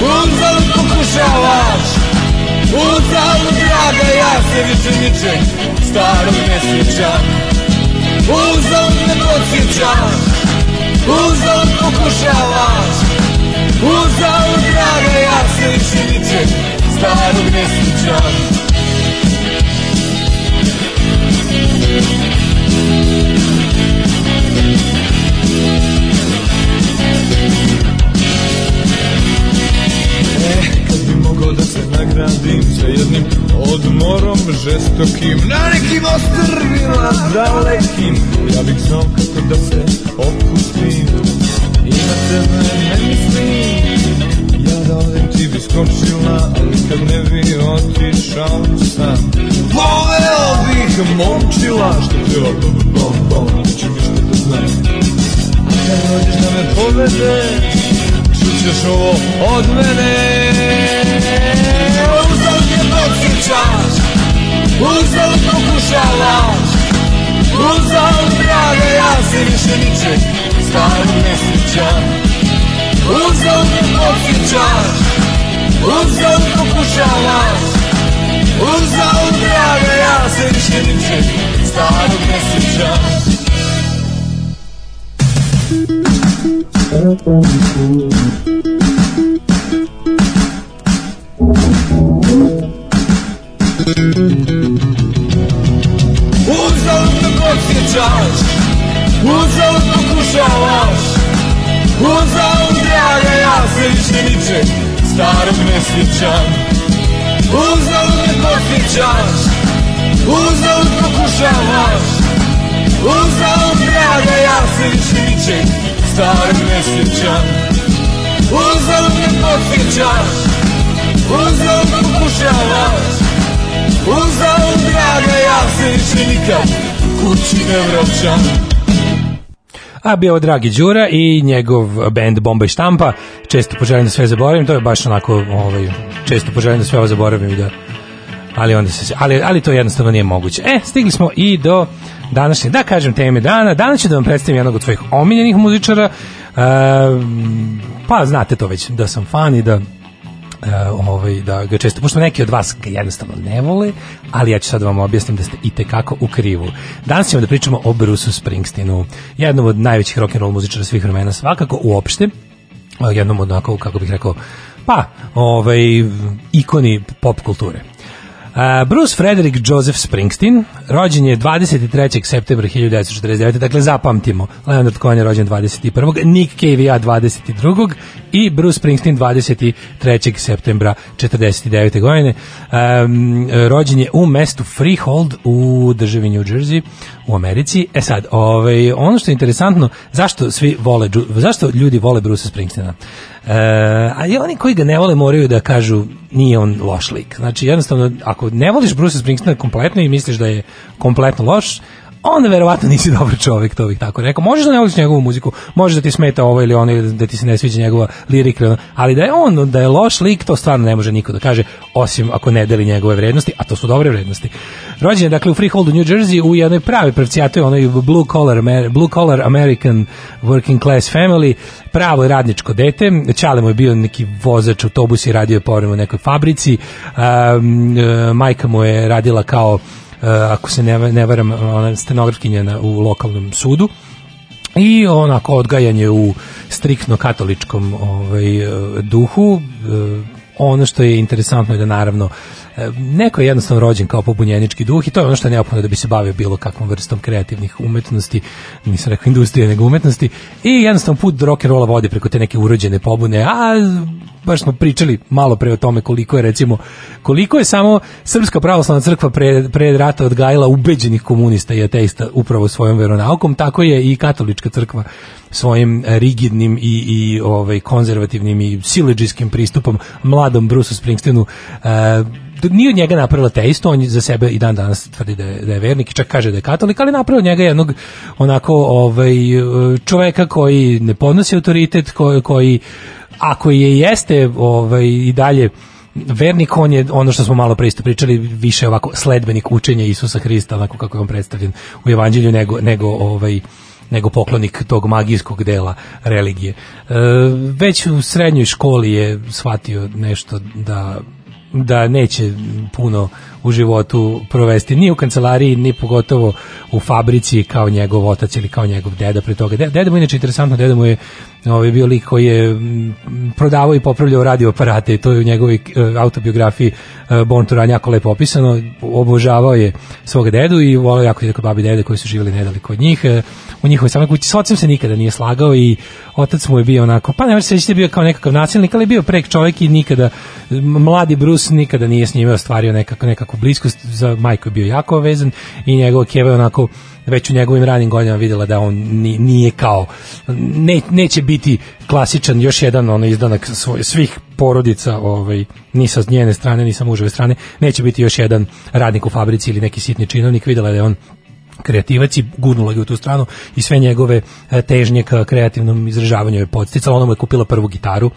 Uzalud pokušavaš Uzalud draga ja se više ničeg Starog ne sjećam Uzalud me podsjećaš Uzalud pokušavaš Uzalud draga ja se više ničeg Starog ne sjećam mogao da se nagradim sa jednim odmorom žestokim. Na nekim ostrvima dalekim Ja bih znao kako da se opustim. I na tebe ne mislim. Skočila, ali kad ne bi otišao sam. Voleo bih momčila. Što pjeva bom bom bom, neću ništa da znam Kad dođeš da me povede, čućeš ovo od mene podsjećaš, uzal pokušavaš Uzal draga, ja se više ničeg starog ne sjećam. Uzal me podsjećaš, uzal pokušavaš Uzal draga, ja se više ničeg starog ne sjećam. Uzal podsjećaš, uzal pokušavaš? Uzal draga, ja se više ničeg starog ne sjećam? Uzal me podsjećaš, uzal pokušavaš? Uzal draga, ja se više ničeg starog ne sjećam? Uzal me podsjećaš, uzal pokušavaš? Uzal draga, ja se više nikad kući ne vraćam A bio ovo Dragi Đura i njegov band Bomba i štampa. Često poželim da sve zaboravim, to je baš onako, ovaj, često poželim da sve ovo zaboravim i da ali onda se ali ali to jednostavno nije moguće. E, stigli smo i do današnje, da kažem teme dana. Danas ću da vam predstavim jednog od svojih omiljenih muzičara. E, pa znate to već da sam fan i da e, ovaj, da ga često, pošto neki od vas ga jednostavno ne vole, ali ja ću sad da vam objasnim da ste i tekako u krivu. Danas ćemo da pričamo o Bruce Springsteenu, jednom od najvećih rock'n'roll muzičara svih vremena, svakako uopšte, a, jednom onako, kako bih rekao, pa, ovaj, ikoni pop kulture. Bruce Frederick Joseph Springsteen, rođen je 23. septembra 1949. Dakle, zapamtimo. Leonard Cohen je rođen 21. Nick Cave ja 22. I Bruce Springsteen 23. septembra 49. godine. Um, rođen je u mestu Freehold u državi New Jersey u Americi. E sad, ovaj, ono što je interesantno, zašto svi vole, zašto ljudi vole Bruce Springsteena? E, a i oni koji ga ne vole moraju da kažu nije on loš lik. Znači jednostavno ako ne voliš Bruce Springsteena kompletno i misliš da je kompletno loš, onda verovatno nisi dobar čovjek, to bih tako rekao. Možeš da ne voliš njegovu muziku, može da ti smeta ovo ili ono, ili da ti se ne sviđa njegova lirika, ali da je on, da je loš lik, to stvarno ne može niko da kaže, osim ako ne deli njegove vrednosti, a to su dobre vrednosti. Rođen je, dakle, u Freeholdu, New Jersey, u jednoj pravi pravcijatoj, onoj blue collar, blue collar American working class family, pravo radničko dete, Čale mu je bio neki vozač autobus i radio je povremeno u nekoj fabrici, um, majka mu je radila kao uh, ako se ne, ne varam, ona stenografkinja na, u lokalnom sudu i onako odgajanje u striktno katoličkom ovaj, e, duhu. E, Ono što je interesantno je da naravno neko je jednostavno rođen kao pobunjenički duh i to je ono što je neophodno da bi se bavio bilo kakvom vrstom kreativnih umetnosti, nisam rekao industrije, nego umetnosti i jednostavno put do rock'n'rolla vodi preko te neke urođene pobune, a baš smo pričali malo pre o tome koliko je recimo koliko je samo Srpska pravoslavna crkva pre, pre rata odgajala ubeđenih komunista i ateista upravo svojom veronaukom, tako je i katolička crkva svojim rigidnim i, i ovaj konzervativnim i siledžijskim pristupom mladom Bruce Springsteenu e, nije od njega napravila teisto, on za sebe i dan danas tvrdi da je, da je vernik i čak kaže da je katolik, ali napravio njega jednog onako ovaj, čoveka koji ne podnosi autoritet, koji, koji ako je jeste ovaj, i dalje vernik on je ono što smo malo pre isto pričali više ovako sledbenik učenja Isusa Hrista onako kako je on predstavljen u evanđelju nego, nego ovaj nego poklonik tog magijskog dela religije. E, već u srednjoj školi je shvatio nešto da da neće puno u životu provesti ni u kancelariji, ni pogotovo u fabrici kao njegov otac ili kao njegov deda pre toga. De- Deda mu je inače interesantno, deda mu je ovaj, bio lik koji je mm, prodavao i popravljao radio aparate i to je u njegovoj e, autobiografiji e, Born to Run jako lepo opisano. Obožavao je svog dedu i volao jako je kod babi i dede koji su živjeli nedaleko od njih. E, u njihovoj samoj kući. S ocem se nikada nije slagao i otac mu je bio onako, pa ne može se da bio kao nekakav nasilnik, ali je bio prek čovjek i nikada, mladi Bruce nikada nije s njime ostvario nekako, nekako jako blisko, za majku je bio jako vezan i njegova keva onako već u njegovim ranim godinama videla da on ni- nije kao ne, neće biti klasičan još jedan onaj izdanak svoj, svih porodica ovaj ni sa njene strane ni sa muževe strane. Neće biti još jedan radnik u fabrici ili neki sitni činovnik. Videla da je on kreativac i gurnula ga u tu stranu i sve njegove e, težnje ka kreativnom izražavanju je podsticala. Ona mu je kupila prvu gitaru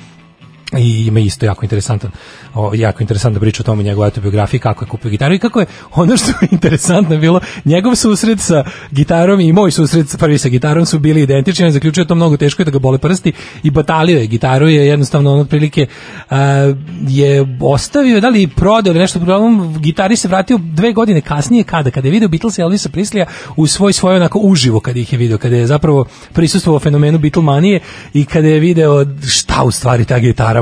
i ima isto jako interesantan o, jako interesantna priča o tome njegovoj autobiografiji kako je kupio gitaru i kako je ono što je interesantno bilo njegov susret sa gitarom i moj susret prvi sa gitarom su bili identični on zaključio to mnogo teško je da ga bole prsti i batalio je gitaru je jednostavno on otprilike a, je ostavio da li prodao ili nešto uglavnom gitari se vratio dve godine kasnije kada kada je video Beatles i Elvisa Prislija u svoj svoj onako uživo kada ih je video kada je zapravo prisustvovao fenomenu Beatlemanije i kada je video šta u stvari ta gitara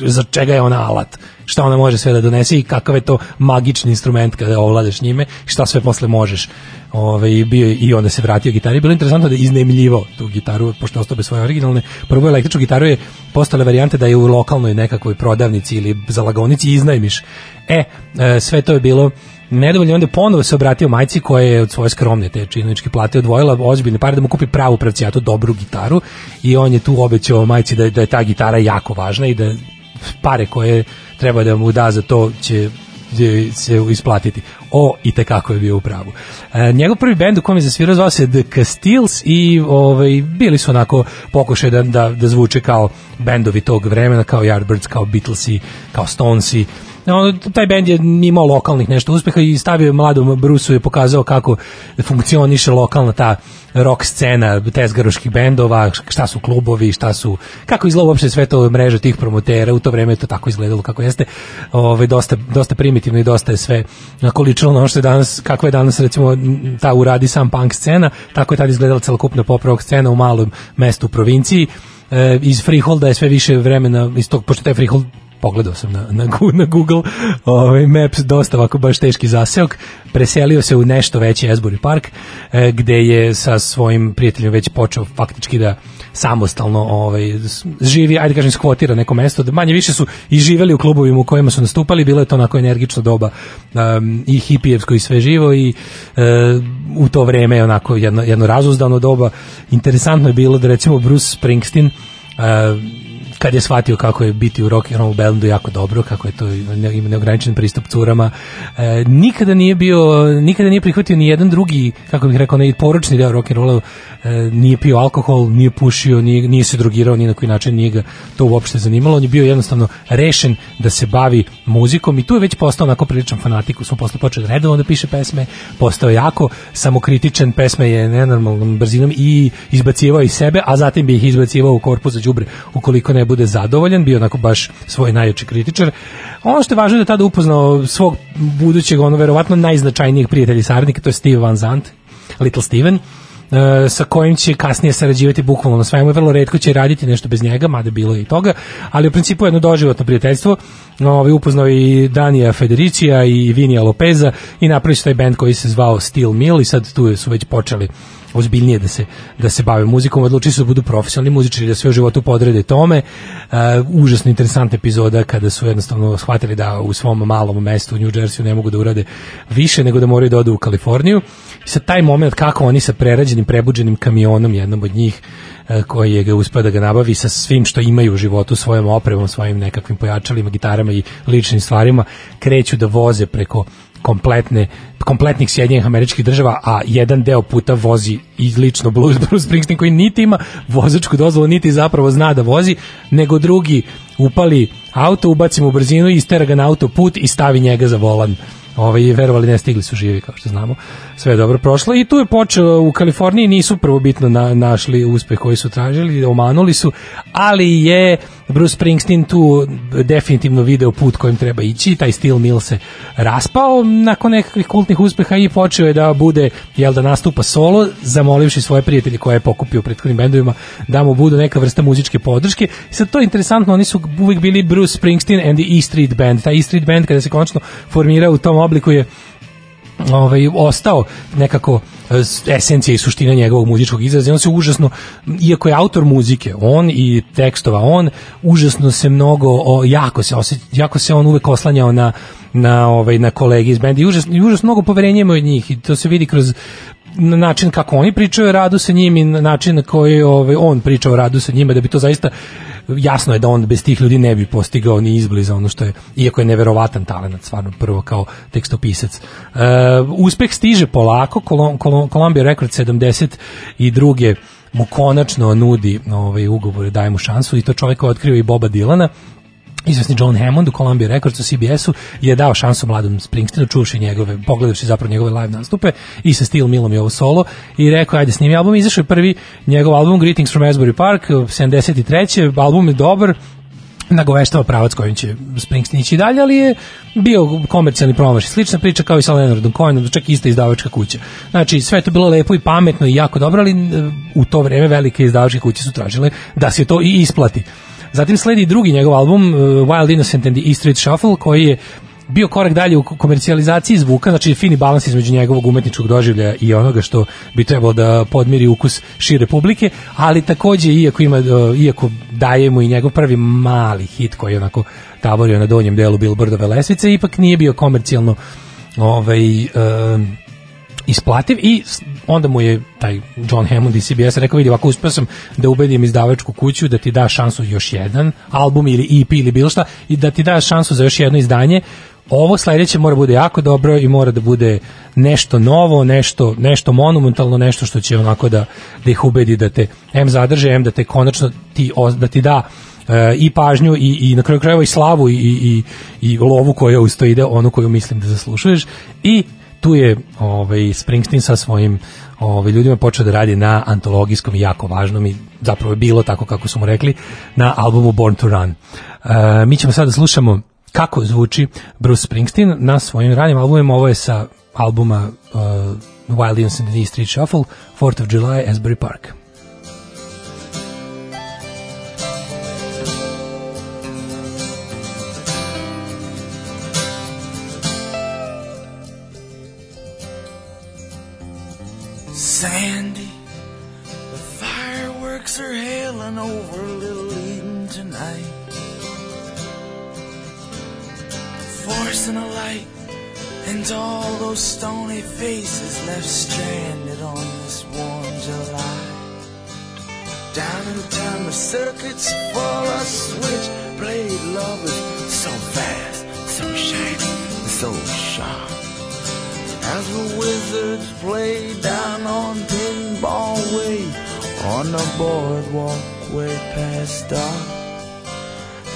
za čega je ona alat šta ona može sve da donese i kakav je to magični instrument kada ovladaš njime šta sve posle možeš Ove, bio je- i onda se vratio gitari. Bilo je interesantno da je iznemljivao tu gitaru, pošto je ostao bez svoje originalne. Prvo električnu gitaru je postale varijante da je u lokalnoj nekakvoj prodavnici ili zalagonici iznajmiš. E, e, sve to je bilo nedovoljno onda ponovo se obratio majci koja je od svoje skromne te činovičke plate odvojila ozbiljne pare da mu kupi pravu pravcijatu dobru gitaru i on je tu obećao majci da, da je ta gitara jako važna i da pare koje treba da mu da za to će se isplatiti. O, i tekako je bio u pravu. E, njegov prvi bend u kom je zasvirao zvao se The Castiles i ovaj, bili su onako pokušaj da, da, da zvuče kao bendovi tog vremena, kao Yardbirds, kao Beatlesi, kao Stonesi. On, taj bend je imao lokalnih nešto uspeha i stavio je mladom Brusu je pokazao kako funkcioniše lokalna ta rock scena tezgaroških bendova, šta su klubovi, šta su, kako izgleda uopšte sve to mreža tih promotera, u to vreme je to tako izgledalo kako jeste, ovaj, dosta, dosta primitivno i dosta je sve onako ličilo na ono što je danas, kako je danas recimo ta uradi sam punk scena, tako je tad izgledala celokupna pop rock scena u malom mestu u provinciji, e, iz Freeholda je sve više vremena, iz tog, pošto taj Freehold pogledao sam na, na, na Google ovaj, Maps dosta ovako baš teški zaseok. Preselio se u nešto veći Asbury Park e, gde je sa svojim prijateljima već počeo faktički da samostalno ovaj, živi, ajde kažem skvotira neko mesto, da manje više su i živeli u klubovima u kojima su nastupali, bilo je to onako energično doba um, i hipijevsko i sve živo i e, u to vreme je onako jedno, jedno razuzdano doba. Interesantno je bilo da recimo Bruce Springsteen e, kad je shvatio kako je biti u rock and roll bandu jako dobro, kako je to ima neograničen pristup curama, e, nikada nije bio, nikada nije prihvatio ni jedan drugi, kako bih rekao, ne poručni deo rock and rolla, e, nije pio alkohol, nije pušio, nije, nije se drogirao ni na koji način, nije ga to uopšte zanimalo, on je bio jednostavno rešen da se bavi muzikom i tu je već postao onako priličan fanatik, smo posle počeo redovno da piše pesme, postao jako samokritičan, pesme je nenormalnom brzinom i izbacivao iz sebe, a zatim bi ih izbacivao u korpus za đubre ukoliko ne bude zadovoljan, bio onako baš svoj najjači kritičar. Ono što je važno je da tada upoznao svog budućeg, ono verovatno najznačajnijeg prijatelja i saradnika, to je Steve Van Zandt, Little Steven, e, sa kojim će kasnije sarađivati bukvalno na svemu, vrlo redko će raditi nešto bez njega, mada bilo je i toga, ali u principu jedno doživotno prijateljstvo, ovaj upoznao i Danija Federicija i Vinija Lopeza i napravili taj band koji se zvao Steel Mill i sad tu su već počeli ozbiljnije da se da se bave muzikom, odlučili su da budu profesionalni muzičari, da sve u životu podrede tome. Uh, užasno interesantna epizoda kada su jednostavno shvatili da u svom malom mestu u New Jersey ne mogu da urade više nego da moraju da odu u Kaliforniju. I sad taj moment kako oni sa prerađenim, prebuđenim kamionom, jednom od njih, e, koji je ga uspeo da ga nabavi sa svim što imaju u životu, svojom opremom, svojim nekakvim pojačalima, gitarama i ličnim stvarima, kreću da voze preko kompletne kompletnih Sjedinjenih američkih država, a jedan deo puta vozi i lično Bruce, Bruce Springsteen koji niti ima vozačku dozvolu, niti zapravo zna da vozi, nego drugi upali auto, ubaci mu brzinu istera ga na autoput i stavi njega za volan. Ovaj verovali ne stigli su živi kao što znamo. Sve je dobro prošlo i tu je počeo u Kaliforniji nisu prvobitno na, našli uspeh koji su tražili, omanuli su, ali je Bruce Springsteen tu definitivno video put kojim treba ići, taj Steel Mill se raspao nakon nekakvih kultnih uspeha i počeo je da bude, jel da nastupa solo, zamolivši svoje prijatelje koje je pokupio u prethodnim bendovima da mu budu neka vrsta muzičke podrške. I sad to je interesantno, oni su uvijek bili Bruce Springsteen and the E Street Band. Taj E Street Band kada se konačno formirao u tom obliku je ovaj ostao nekako e, esencija i suština njegovog muzičkog izraza. On se užasno, iako je autor muzike, on i tekstova, on užasno se mnogo, o, jako se osjeća, jako se on uvek oslanjao na na ovaj na kolege iz benda i užasno, i užasno mnogo poverenja ima od njih i to se vidi kroz na način kako oni pričaju o radu sa njim i na način na koji ovaj, on priča o radu sa njima da bi to zaista jasno je da on bez tih ljudi ne bi postigao ni izbliza ono što je, iako je neverovatan talent stvarno prvo kao tekstopisac. Uh, uspeh stiže polako, Colum- Colum- Columbia Records 72. mu konačno nudi ovaj, ugovore, daje mu šansu i to čovjek koji otkrio i Boba Dilana, Izvesni John Hammond u Columbia Records u CBS-u je dao šansu mladom Springsteenu, čuvši njegove, pogledavši zapravo njegove live nastupe i sa Steel Millom i ovo solo i rekao ajde snimi album, izašao je prvi njegov album Greetings from Asbury Park 73. album je dobar nagoveštava pravac kojim će Springsteen ići dalje, ali je bio komercijalni promaš. Slična priča kao i sa Leonardom Cohenom, čak ista izdavačka kuća. Znači, sve to bilo lepo i pametno i jako dobro, ali e, u to vreme velike izdavačke kuće su tražile da se to i isplati. Zatim sledi drugi njegov album uh, Wild Innocent and the E Street Shuffle koji je bio korak dalje u komercijalizaciji zvuka, znači fini balans između njegovog umetničkog doživljaja i onoga što bi trebalo da podmiri ukus šire publike, ali takođe iako ima uh, iako daje mu i njegov prvi mali hit koji je onako taborio na donjem delu Billboardove lesvice, ipak nije bio komercijalno ovaj um, isplativ i onda mu je taj John Hammond iz CBS rekao vidi ovako uspeo sam da ubedim izdavačku kuću da ti da šansu još jedan album ili EP ili bilo šta i da ti da šansu za još jedno izdanje. Ovo sledeće mora bude jako dobro i mora da bude nešto novo, nešto, nešto monumentalno, nešto što će onako da, da ih ubedi da te M zadrže, M da te konačno ti, da ti da e, i pažnju i, i na kraju krajeva i slavu i, i, i lovu koja uz ide, onu koju mislim da zaslušuješ i tu je ovaj Springsteen sa svojim ovaj ljudima počeo da radi na antologijskom i jako važnom i zapravo je bilo tako kako su mu rekli na albumu Born to Run. E, mi ćemo sada da slušamo kako zvuči Bruce Springsteen na svojim ranim albumima. Ovo je sa albuma uh, Wild the Street Shuffle, 4th of July, Asbury Park. Forcing a light into all those stony faces left stranded on this warm July. Down in town, the circuits full switch switchblade lovers, so fast, so shiny, so sharp. As the wizards play down on Pinball Way on the boardwalk way past dark.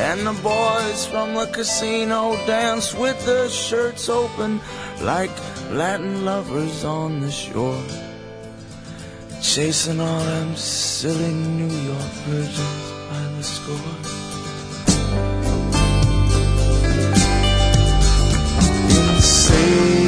And the boys from the casino dance with their shirts open like Latin lovers on the shore. Chasing all them silly New York virgins by the score. Sandy,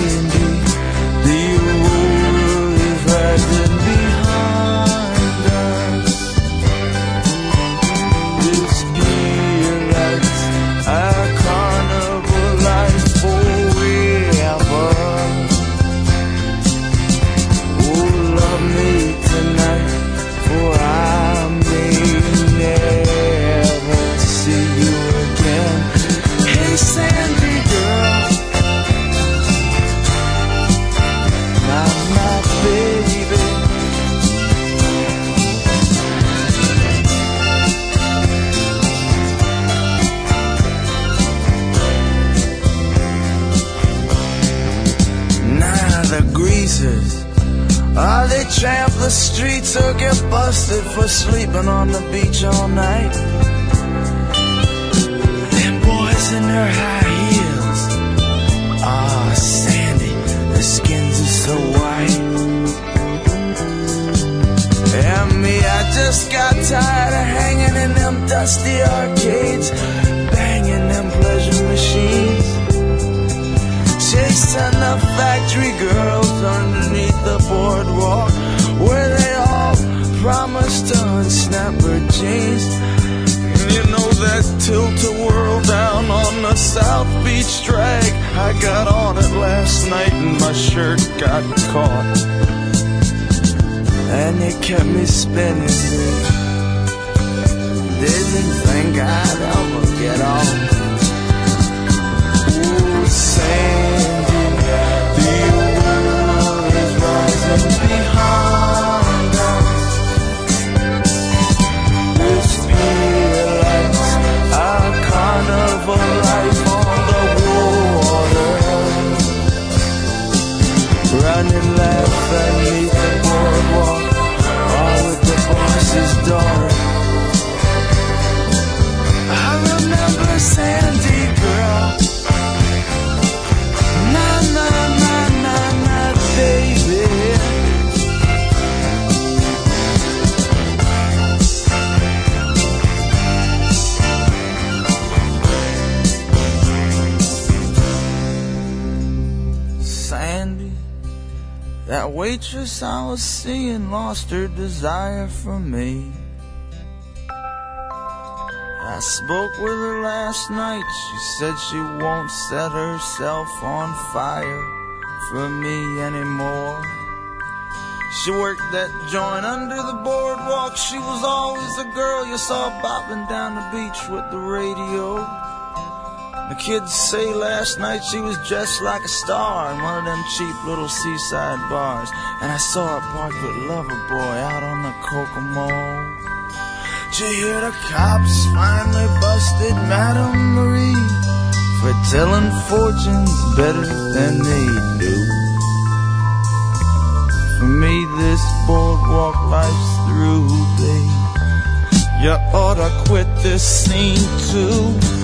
or get busted for sleeping on the beach all night? Them boys in their high heels, ah, Sandy, their skins are so white. And me, I just got tired of hanging in them dusty arcades, banging them pleasure machines. Chasing the factory girls underneath the boardwalk promised to unsnap her jeans. And you know that tilt-a-whirl down on the South Beach drag? I got on it last night and my shirt got caught. and it kept me spinning. Didn't think I'd ever get off. Ooh, Sandy, the world is rising behind for waitress I was seeing lost her desire for me. I spoke with her last night. She said she won't set herself on fire for me anymore. She worked that joint under the boardwalk. She was always a girl you saw bobbing down the beach with the radio. The kids say last night she was dressed like a star in one of them cheap little seaside bars. And I saw her parked with Lover Boy out on the Kokomo. Did you hear the cops finally busted Madame Marie for telling fortunes better than they do? For me, this boardwalk life's through, babe. You ought to quit this scene too.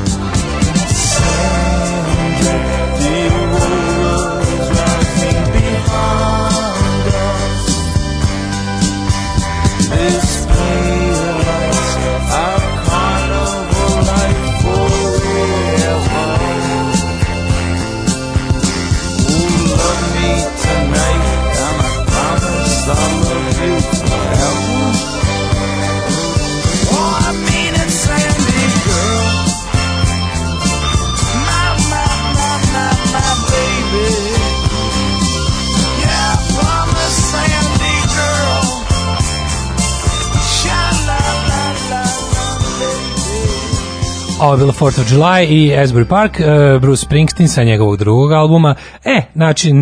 This Ovo je bilo 4th of July i Asbury Park, uh, Bruce Springsteen sa njegovog drugog albuma. E, znači,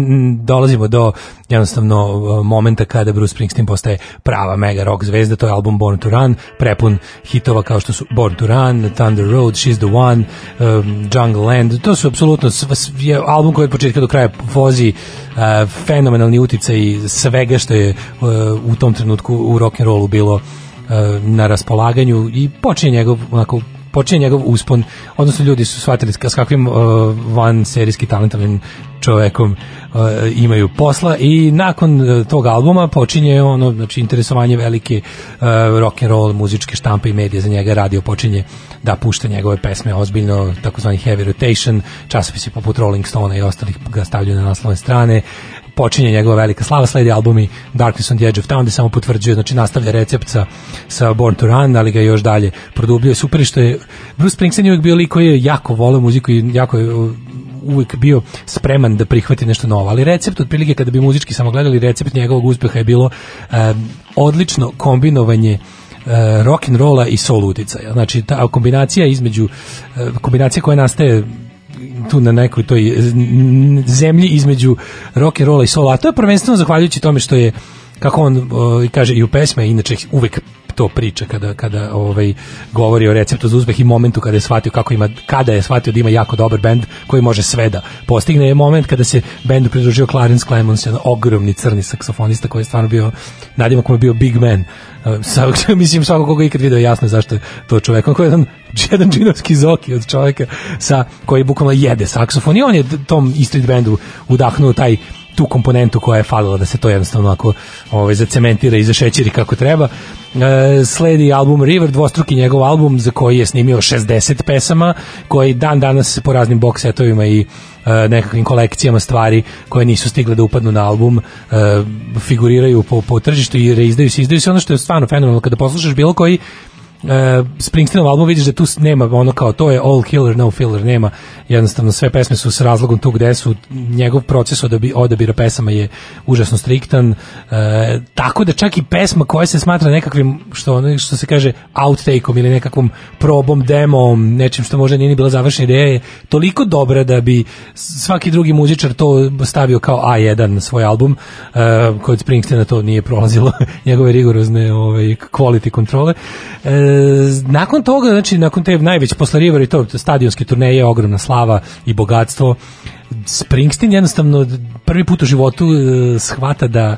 dolazimo do jednostavno uh, momenta kada Bruce Springsteen postaje prava mega rock zvezda, to je album Born to Run, prepun hitova kao što su Born to Run, Thunder Road, She's the One, um, Jungle Land, to su apsolutno album koji od početka do kraja vozi uh, fenomenalni uticaj svega što je uh, u tom trenutku u rock and rollu bilo uh, na raspolaganju i počinje njegov onako počinje njegov uspon, odnosno ljudi su shvatili s kakvim uh, van serijski talentovnim čovekom uh, imaju posla i nakon uh, tog albuma počinje ono znači interesovanje velike uh, rock and roll muzičke štampe i medije za njega. Radio počinje da pušta njegove pesme ozbiljno takozvani heavy rotation časopisi poput Rolling Stone i ostalih ga stavljaju na naslovne strane počinje njegova velika slava, sledi albumi Darkness on the Edge of Town, gde samo potvrđuje, znači nastavlja recept sa, sa Born to Run, ali ga još dalje produbljuje. Super što je Bruce Springsteen je uvijek bio lik koji je jako volio muziku i jako je uh, uvijek bio spreman da prihvati nešto novo, ali recept otprilike kada bi muzički samo gledali, recept njegovog uspeha je bilo um, odlično kombinovanje uh, rock and rolla i soul uticaja. Znači ta kombinacija između uh, kombinacija koja nastaje tu na nekoj toj n- zemlji između rock and rolla i sola, a to je prvenstveno zahvaljujući tome što je kako on uh, kaže i u pesme, inače uvek to priča kada kada ovaj govori o receptu za uspeh i momentu kada je shvatio kako ima kada je shvatio da ima jako dobar bend koji može sve da postigne. Je moment kada se bendu pridružio Clarence Clemons jedan ogromni crni saksofonista koji je stvarno bio nadimak mu je bio big man. Uh, sa, mislim svako koga ikad video jasno zašto je to čovjek on koji je jedan, jedan džinovski zoki od čovjeka sa, koji bukvalno jede saksofon i on je tom Street bandu udahnuo taj tu komponentu koja je falila da se to jednostavno ako ovaj zacementira i zašećeri kako treba. E, sledi album River, dvostruki njegov album za koji je snimio 60 pesama, koji dan danas po raznim box setovima i e, nekakvim kolekcijama stvari koje nisu stigle da upadnu na album e, figuriraju po, po tržištu i reizdaju se, izdaju se ono što je stvarno fenomenalno kada poslušaš bilo koji e, Springsteenov album vidiš da tu nema ono kao to je all killer no filler nema. Jednostavno sve pesme su s razlogom tu gde su. Njegov proces odabi, odabira pesama je užasno striktan. E, tako da čak i pesma koja se smatra nekakvim što ono što se kaže outtakeom ili nekakvom probom demom nečim što možda nije ni bila završena ideja je toliko dobra da bi svaki drugi muzičar to stavio kao A1 na svoj album. E, kod Springsteena to nije prolazilo njegove rigorozne ovaj, quality kontrole. E, nakon toga znači nakon te najveće posle River i to stadionske turneje ogromna slava i bogatstvo Springsteen jednostavno prvi put u životu e, shvata da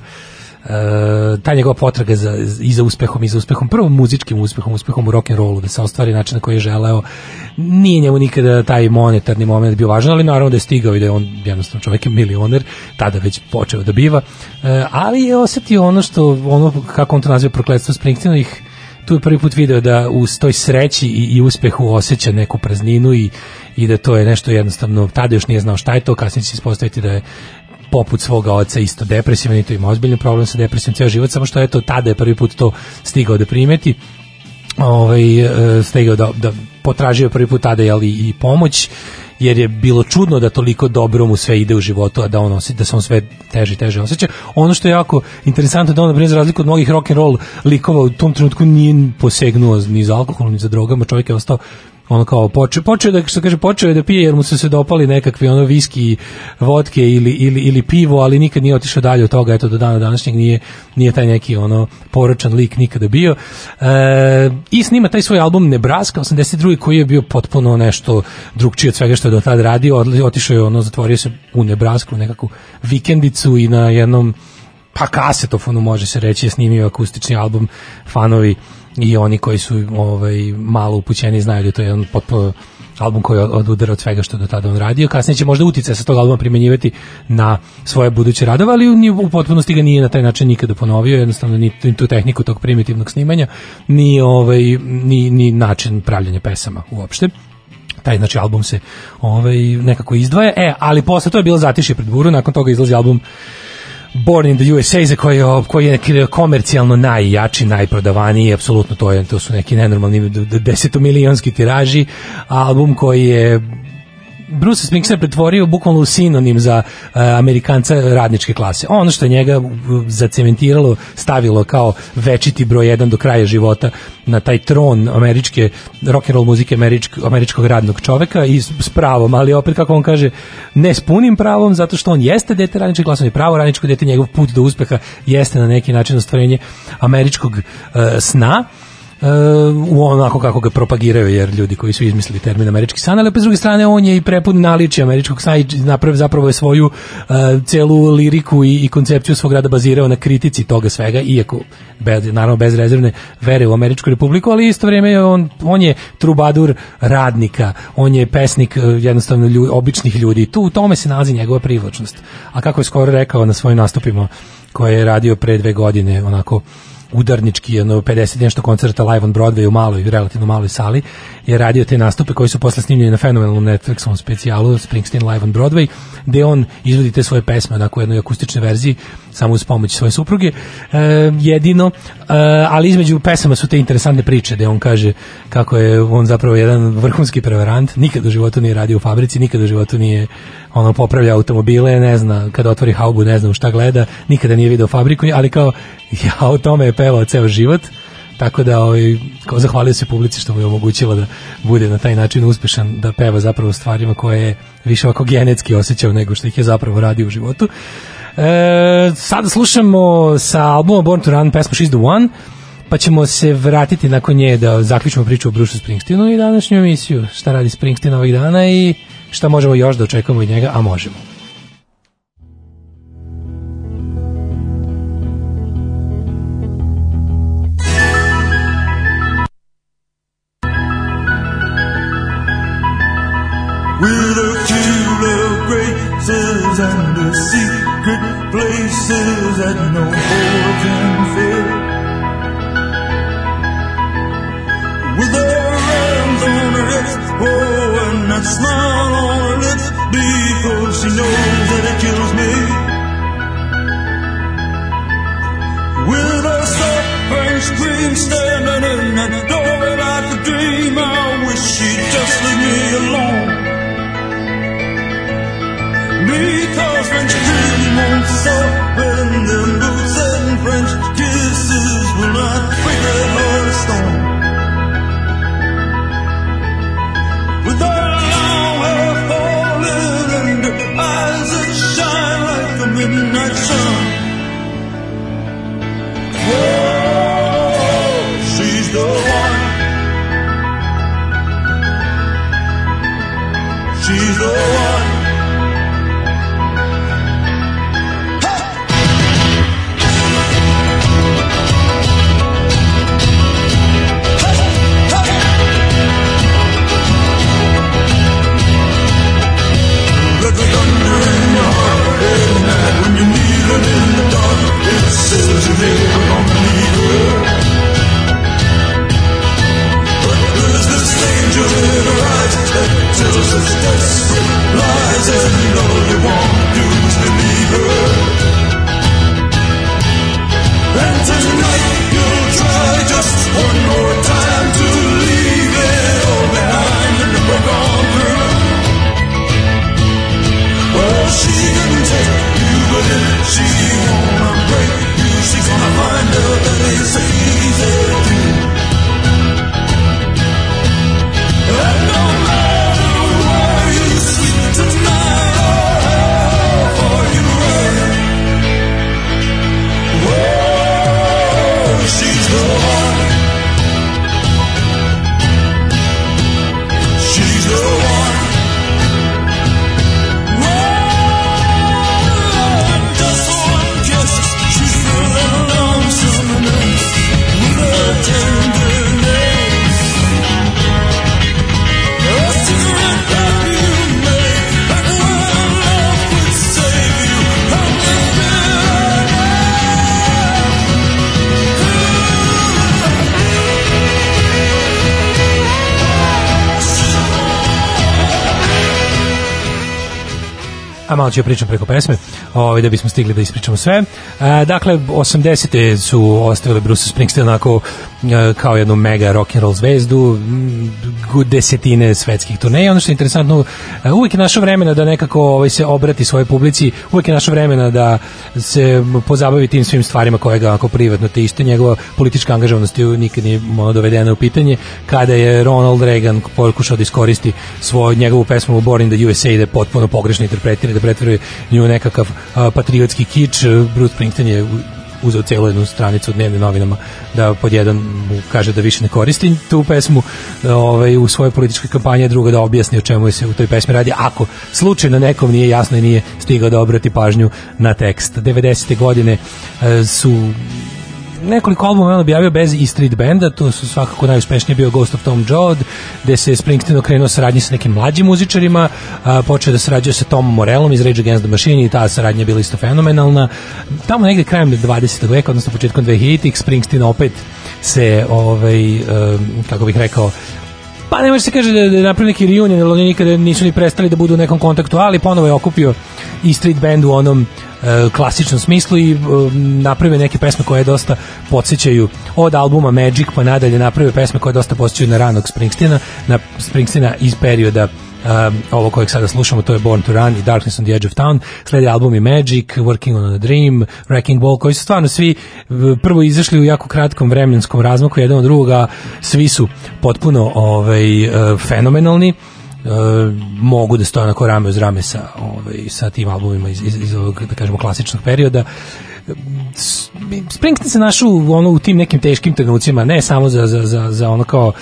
e, ta njegova potraga za, i za uspehom i za uspehom, prvo muzičkim uspehom, uspehom u rock and rollu, da se ostvari način na koji je želeo. Nije njemu nikada taj monetarni moment bio važan, ali naravno da je stigao i da je on jednostavno čovjek je milioner, tada već počeo da biva. E, ali je osetio ono što, ono kako on to naziva prokletstvo Springsteenovih tu je prvi put video da u toj sreći i, i uspehu osjeća neku prazninu i, i da to je nešto jednostavno, tada još nije znao šta je to, kasnije će se ispostaviti da je poput svoga oca isto depresivan i to ima ozbiljan problem sa depresijom ceo život, samo što je to tada je prvi put to stigao da primeti. Ovaj, e, stigao da, da potražio prvi put tada jel, i, i pomoć jer je bilo čudno da toliko dobro mu sve ide u životu, a da on osjeća, da se on sve teže i teže osjeća. Ono što je jako interesantno da on, primjer, za razliku od mnogih rock and roll likova u tom trenutku nije posegnuo ni za alkoholom, ni za drogama, čovjek je ostao ono kao počeo, počeo da što kaže počeo je da pije jer mu su se dopali nekakvi ono viski, vodke ili, ili, ili pivo, ali nikad nije otišao dalje od toga, eto do dana današnjeg nije nije taj neki ono poročan lik nikada bio. E, I snima taj svoj album Nebraska 82 koji je bio potpuno nešto drugčije od svega što je do tada radio, otišao je ono zatvorio se u Nebrasku u nekakvu vikendicu i na jednom pa kasetofonu može se reći je snimio akustični album fanovi i oni koji su ovaj malo upućeni znaju da je to jedan potpuno album koji od- odudara od svega što do tada on radio. Kasnije će možda uticaj sa tog albuma primenjivati na svoje buduće radove, ali u potpunosti ga nije na taj način nikada ponovio, jednostavno ni tu tehniku tog primitivnog snimanja, ni, ovaj, ni, ni način pravljanja pesama uopšte taj znači album se ovaj nekako izdvaja. E, ali posle to je bilo zatišje pred buru, nakon toga izlazi album Born in the USA za koji je, koji je komercijalno najjači, najprodavaniji, apsolutno to je to su neki nenormalni d- d- desetomilionski tiraži, album koji je Bruce Springsteen pretvorio bukvalno u sinonim za uh, Amerikanca radničke klase. Ono što je njega zacementiralo, stavilo kao večiti broj jedan do kraja života na taj tron američke rock and roll muzike američk, američkog radnog čoveka i s, s pravom, ali opet kako on kaže, ne s punim pravom zato što on jeste dete radničke klase, on je pravo radničko dete, njegov put do uspeha jeste na neki način ostvarenje američkog uh, sna u onako kako ga propagiraju jer ljudi koji su izmislili termin američki san, ali opet s druge strane on je i prepun naličja američkog sna i napravio zapravo je svoju e, celu liriku i, i koncepciju svog rada bazirao na kritici toga svega, iako bez, naravno bez rezervne vere u Američku republiku, ali isto vrijeme je on, on je trubadur radnika, on je pesnik e, jednostavno lju, običnih ljudi tu u tome se nalazi njegova privlačnost. A kako je skoro rekao na svojim nastupima koje je radio pre dve godine, onako udarnički, jedno 50 i nešto koncerta live on Broadway u maloj, relativno maloj sali, je radio te nastupe koji su posle snimljeni na fenomenalnom Netflixovom specijalu Springsteen live on Broadway, gde on izvodi te svoje pesme onako u jednoj akustičnoj verziji, samo uz pomoć svoje supruge, e, jedino, e, ali između pesama su te interesantne priče, gde on kaže kako je on zapravo jedan vrhunski prevarant, nikad u životu nije radio u fabrici, nikad u životu nije ono popravlja automobile, ne zna, kada otvori haubu, ne zna u šta gleda, nikada nije video fabriku, ali kao ja o tome je pevao ceo život, tako da ovaj, kao zahvalio se publici što mu je omogućila da bude na taj način uspešan, da peva zapravo stvarima koje je više ovako genetski osjećao nego što ih je zapravo radio u životu. E, sada slušamo sa albuma Born to Run pesmu She's the One, pa ćemo se vratiti nakon nje da zaključimo priču o Bruce Springsteenu i današnju emisiju šta radi Springsteen ovih dana i šta možemo još da očekujemo od njega, a možemo. Malo ću ja pričam preko pesme, ovaj, da bismo stigli da ispričamo sve. E, dakle, 80. su ostavili Bruce Springsteen onako e, kao jednu mega rock and roll zvezdu, m, gu- desetine svetskih turneja. Ono što je interesantno, e, uvijek je našo vremena da nekako ovaj, se obrati svojoj publici, uvijek je našo vremena da se pozabavi tim svim stvarima koje ga onako privatno tište. Njegova politička angažovanost nikad nije ono, dovedena u pitanje. Kada je Ronald Reagan pokušao da iskoristi svoju njegovu pesmu Born in the USA da je potpuno pogrešno interpretira, da pretvori nju nekakav a, patriotski kič, Bruce Springsteen je uzeo celu jednu stranicu u dnevnim novinama da pod jedan mu kaže da više ne koristi tu pesmu ovaj, u svojoj političkoj kampanji, a drugo da objasni o čemu se u toj pesmi radi, ako slučajno nekom nije jasno i nije stigao da obrati pažnju na tekst. 90. godine e, su nekoliko albuma on objavio bez E Street Banda, to su svakako najuspešniji bio Ghost of Tom Joad, gde se Springsteen okrenuo saradnji sa nekim mlađim muzičarima, a, počeo da sarađuje sa Tomom Morellom iz Rage Against the Machine i ta saradnja je bila isto fenomenalna. Tamo negde krajem 20. veka, odnosno početkom 2000-ih, Springsteen opet se, ovaj, em, kako bih rekao, pa ne može se kaže da da je napravio neki reunion, jer oni nikada nisu ni prestali da budu u nekom kontaktu, ali ponovo je okupio i street band u onom e, klasičnom smislu i e, napravio neke pesme koje dosta podsjećaju od albuma Magic pa nadalje napravio pesme koje dosta podsjećaju na ranog Springsteena, na Springsteena iz perioda um, ovo kojeg sada slušamo, to je Born to Run i Darkness on the Edge of Town, sledi albumi Magic, Working on a Dream, Wrecking Ball, koji su stvarno svi prvo izašli u jako kratkom vremenskom razmaku jedan od drugoga, svi su potpuno ovaj, e, fenomenalni, e, mogu da stoje onako rame uz rame sa, ovaj, sa tim albumima iz, iz, iz ovog, da kažemo, klasičnog perioda. Springsteen se našao ono, u tim nekim teškim trenucima, ne samo za, za, za, za ono kao uh,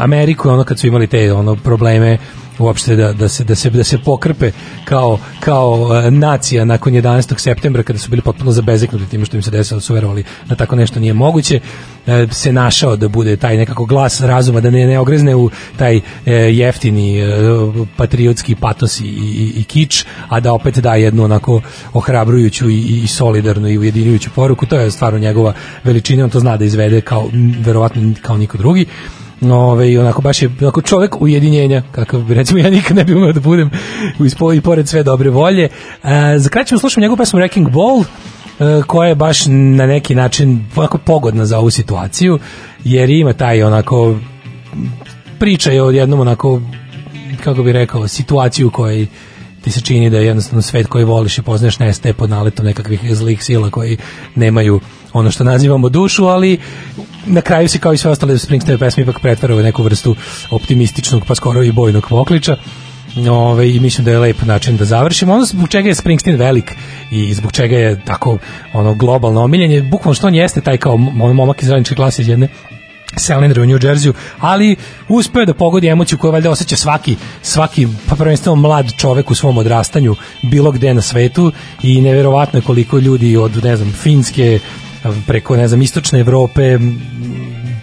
Ameriku, ono kad su imali te ono probleme uopšte da, da, se, da, se, da se pokrpe kao, kao uh, nacija nakon 11. septembra kada su bili potpuno zabezeknuti tim što im se desilo da su verovali da tako nešto nije moguće uh, se našao da bude taj nekako glas razuma da ne, ne ogrezne u taj uh, jeftini patriotski patos i, i, i kič a da opet da jednu onako ohrabrujuću i, i solidarnu i ujedinjujuću poruku to je stvarno njegova veličina on to zna da izvede kao verovatno kao niko drugi Ove, onako baš je onako čovek ujedinjenja, kakav bi recimo ja nikad ne bi umeo da budem ispo, i pored sve dobre volje. E, za kraj ćemo slušati njegovu pesmu Wrecking Ball, e, koja je baš na neki način onako pogodna za ovu situaciju, jer ima taj onako priča je o jednom onako kako bi rekao, situaciju u kojoj ti se čini da je jednostavno svet koji voliš i poznaješ nestaje pod naletom nekakvih zlih sila koji nemaju ono što nazivamo dušu, ali na kraju se kao i sve ostale Springsteenove pesme ipak pretvara u neku vrstu optimističnog pa skoro i bojnog pokliča. Ove, i mislim da je lep način da završimo. Ono zbog čega je Springsteen velik i zbog čega je tako ono globalno omiljen je bukvalno što on jeste taj kao mo- momak iz radničke klase iz jedne Salinger u New Jerseyu, ali uspeo da pogodi emociju koju valjda osjeća svaki, svaki pa prvenstveno mlad čovek u svom odrastanju bilo gde na svetu i neverovatno je koliko ljudi od, ne znam, Finske, preko, ne znam, istočne Evrope,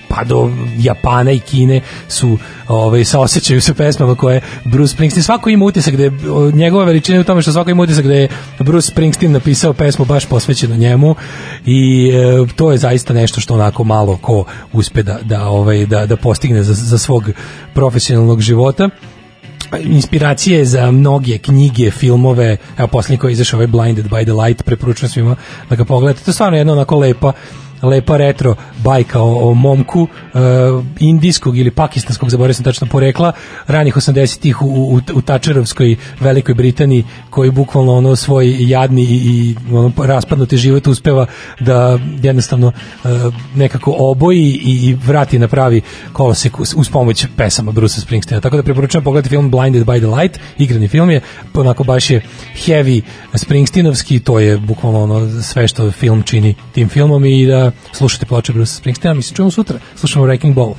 pa do Japana i Kine su ovaj saosećaju se pesmama koje Bruce Springsteen svako ima utisak da je njegova veličina je u tome što svako ima utisak da je Bruce Springsteen napisao pesmu baš posvećenu njemu i e, to je zaista nešto što onako malo ko uspe da da ovaj da da postigne za, za svog profesionalnog života inspiracije za mnoge knjige, filmove, evo posljednji koji je izašao ovaj Blinded by the Light, preporučujem svima da ga pogledate. To je stvarno jedna onako lepa lepa retro bajka o, o momku uh, indijskog ili pakistanskog, zaboravio sam tačno porekla, ranih 80-ih u, u, u Tačerovskoj Velikoj Britaniji, koji bukvalno ono svoj jadni i, i ono raspadnuti život uspeva da jednostavno uh, nekako oboji i, i vrati na pravi kolosek uz, uz pomoć pesama Bruce Springsteena. Tako da preporučujem pogledati film Blinded by the Light, igrani film je, onako baš je heavy Springsteenovski, to je bukvalno ono sve što film čini tim filmom i da slušate ploče Bruce mi se čujemo sutra, slušamo Wrecking Ball.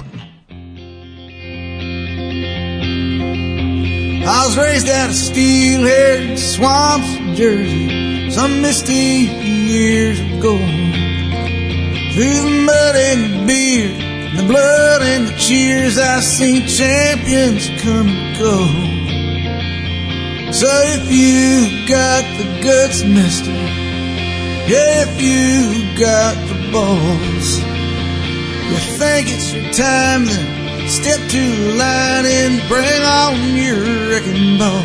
I was raised out of steel-haired swamps of Jersey some misty years ago. Through the mud and the beer, the blood and the cheers, I seen champions come and go. So if you got the guts, mister, if you got the balls, you think it's your time, then step to the line and bring on your wrecking ball.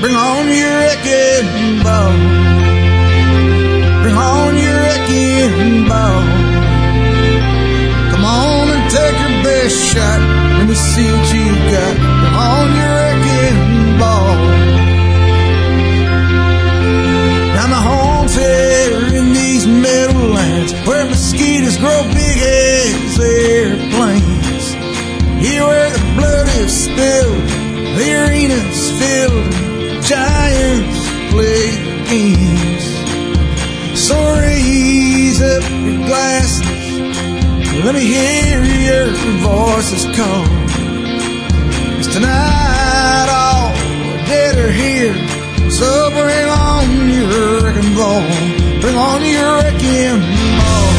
Bring on your wrecking ball. Bring on your wrecking ball. Come on and take your best shot. Let me see what you got. Bring on your filled, giants play games. So raise up your glasses, let me hear your voices call. 'Cause tonight all the dead are here, so bring on your wrecking ball, bring on your wrecking ball,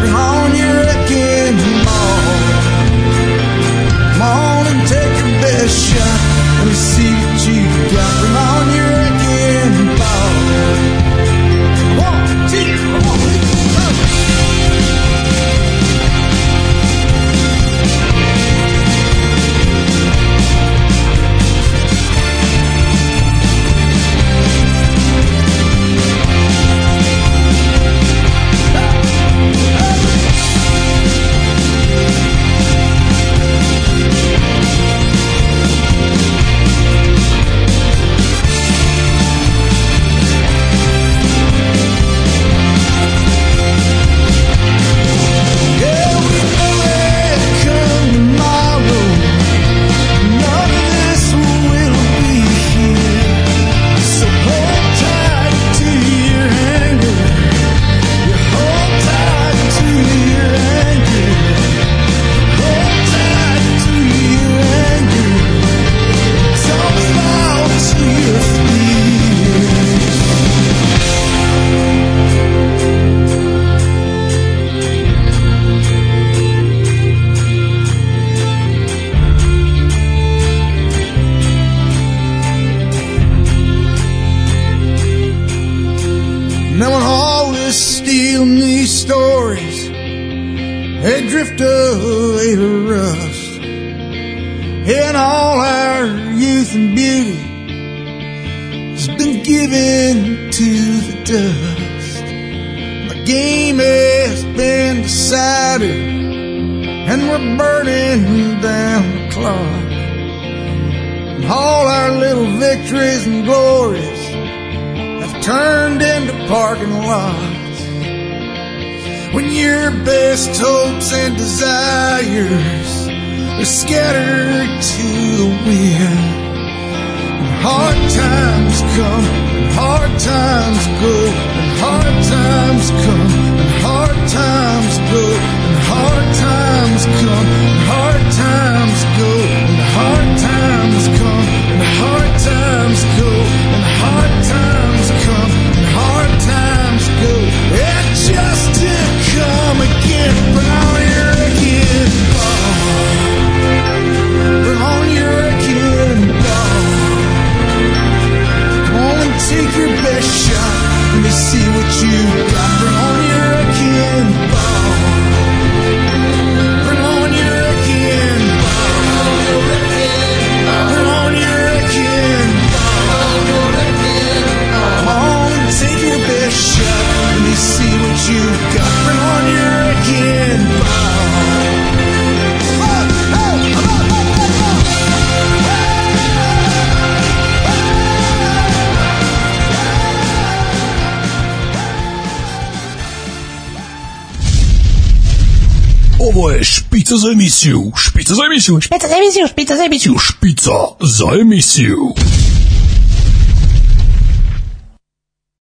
bring on your wrecking za emisiju, špica za emisiju.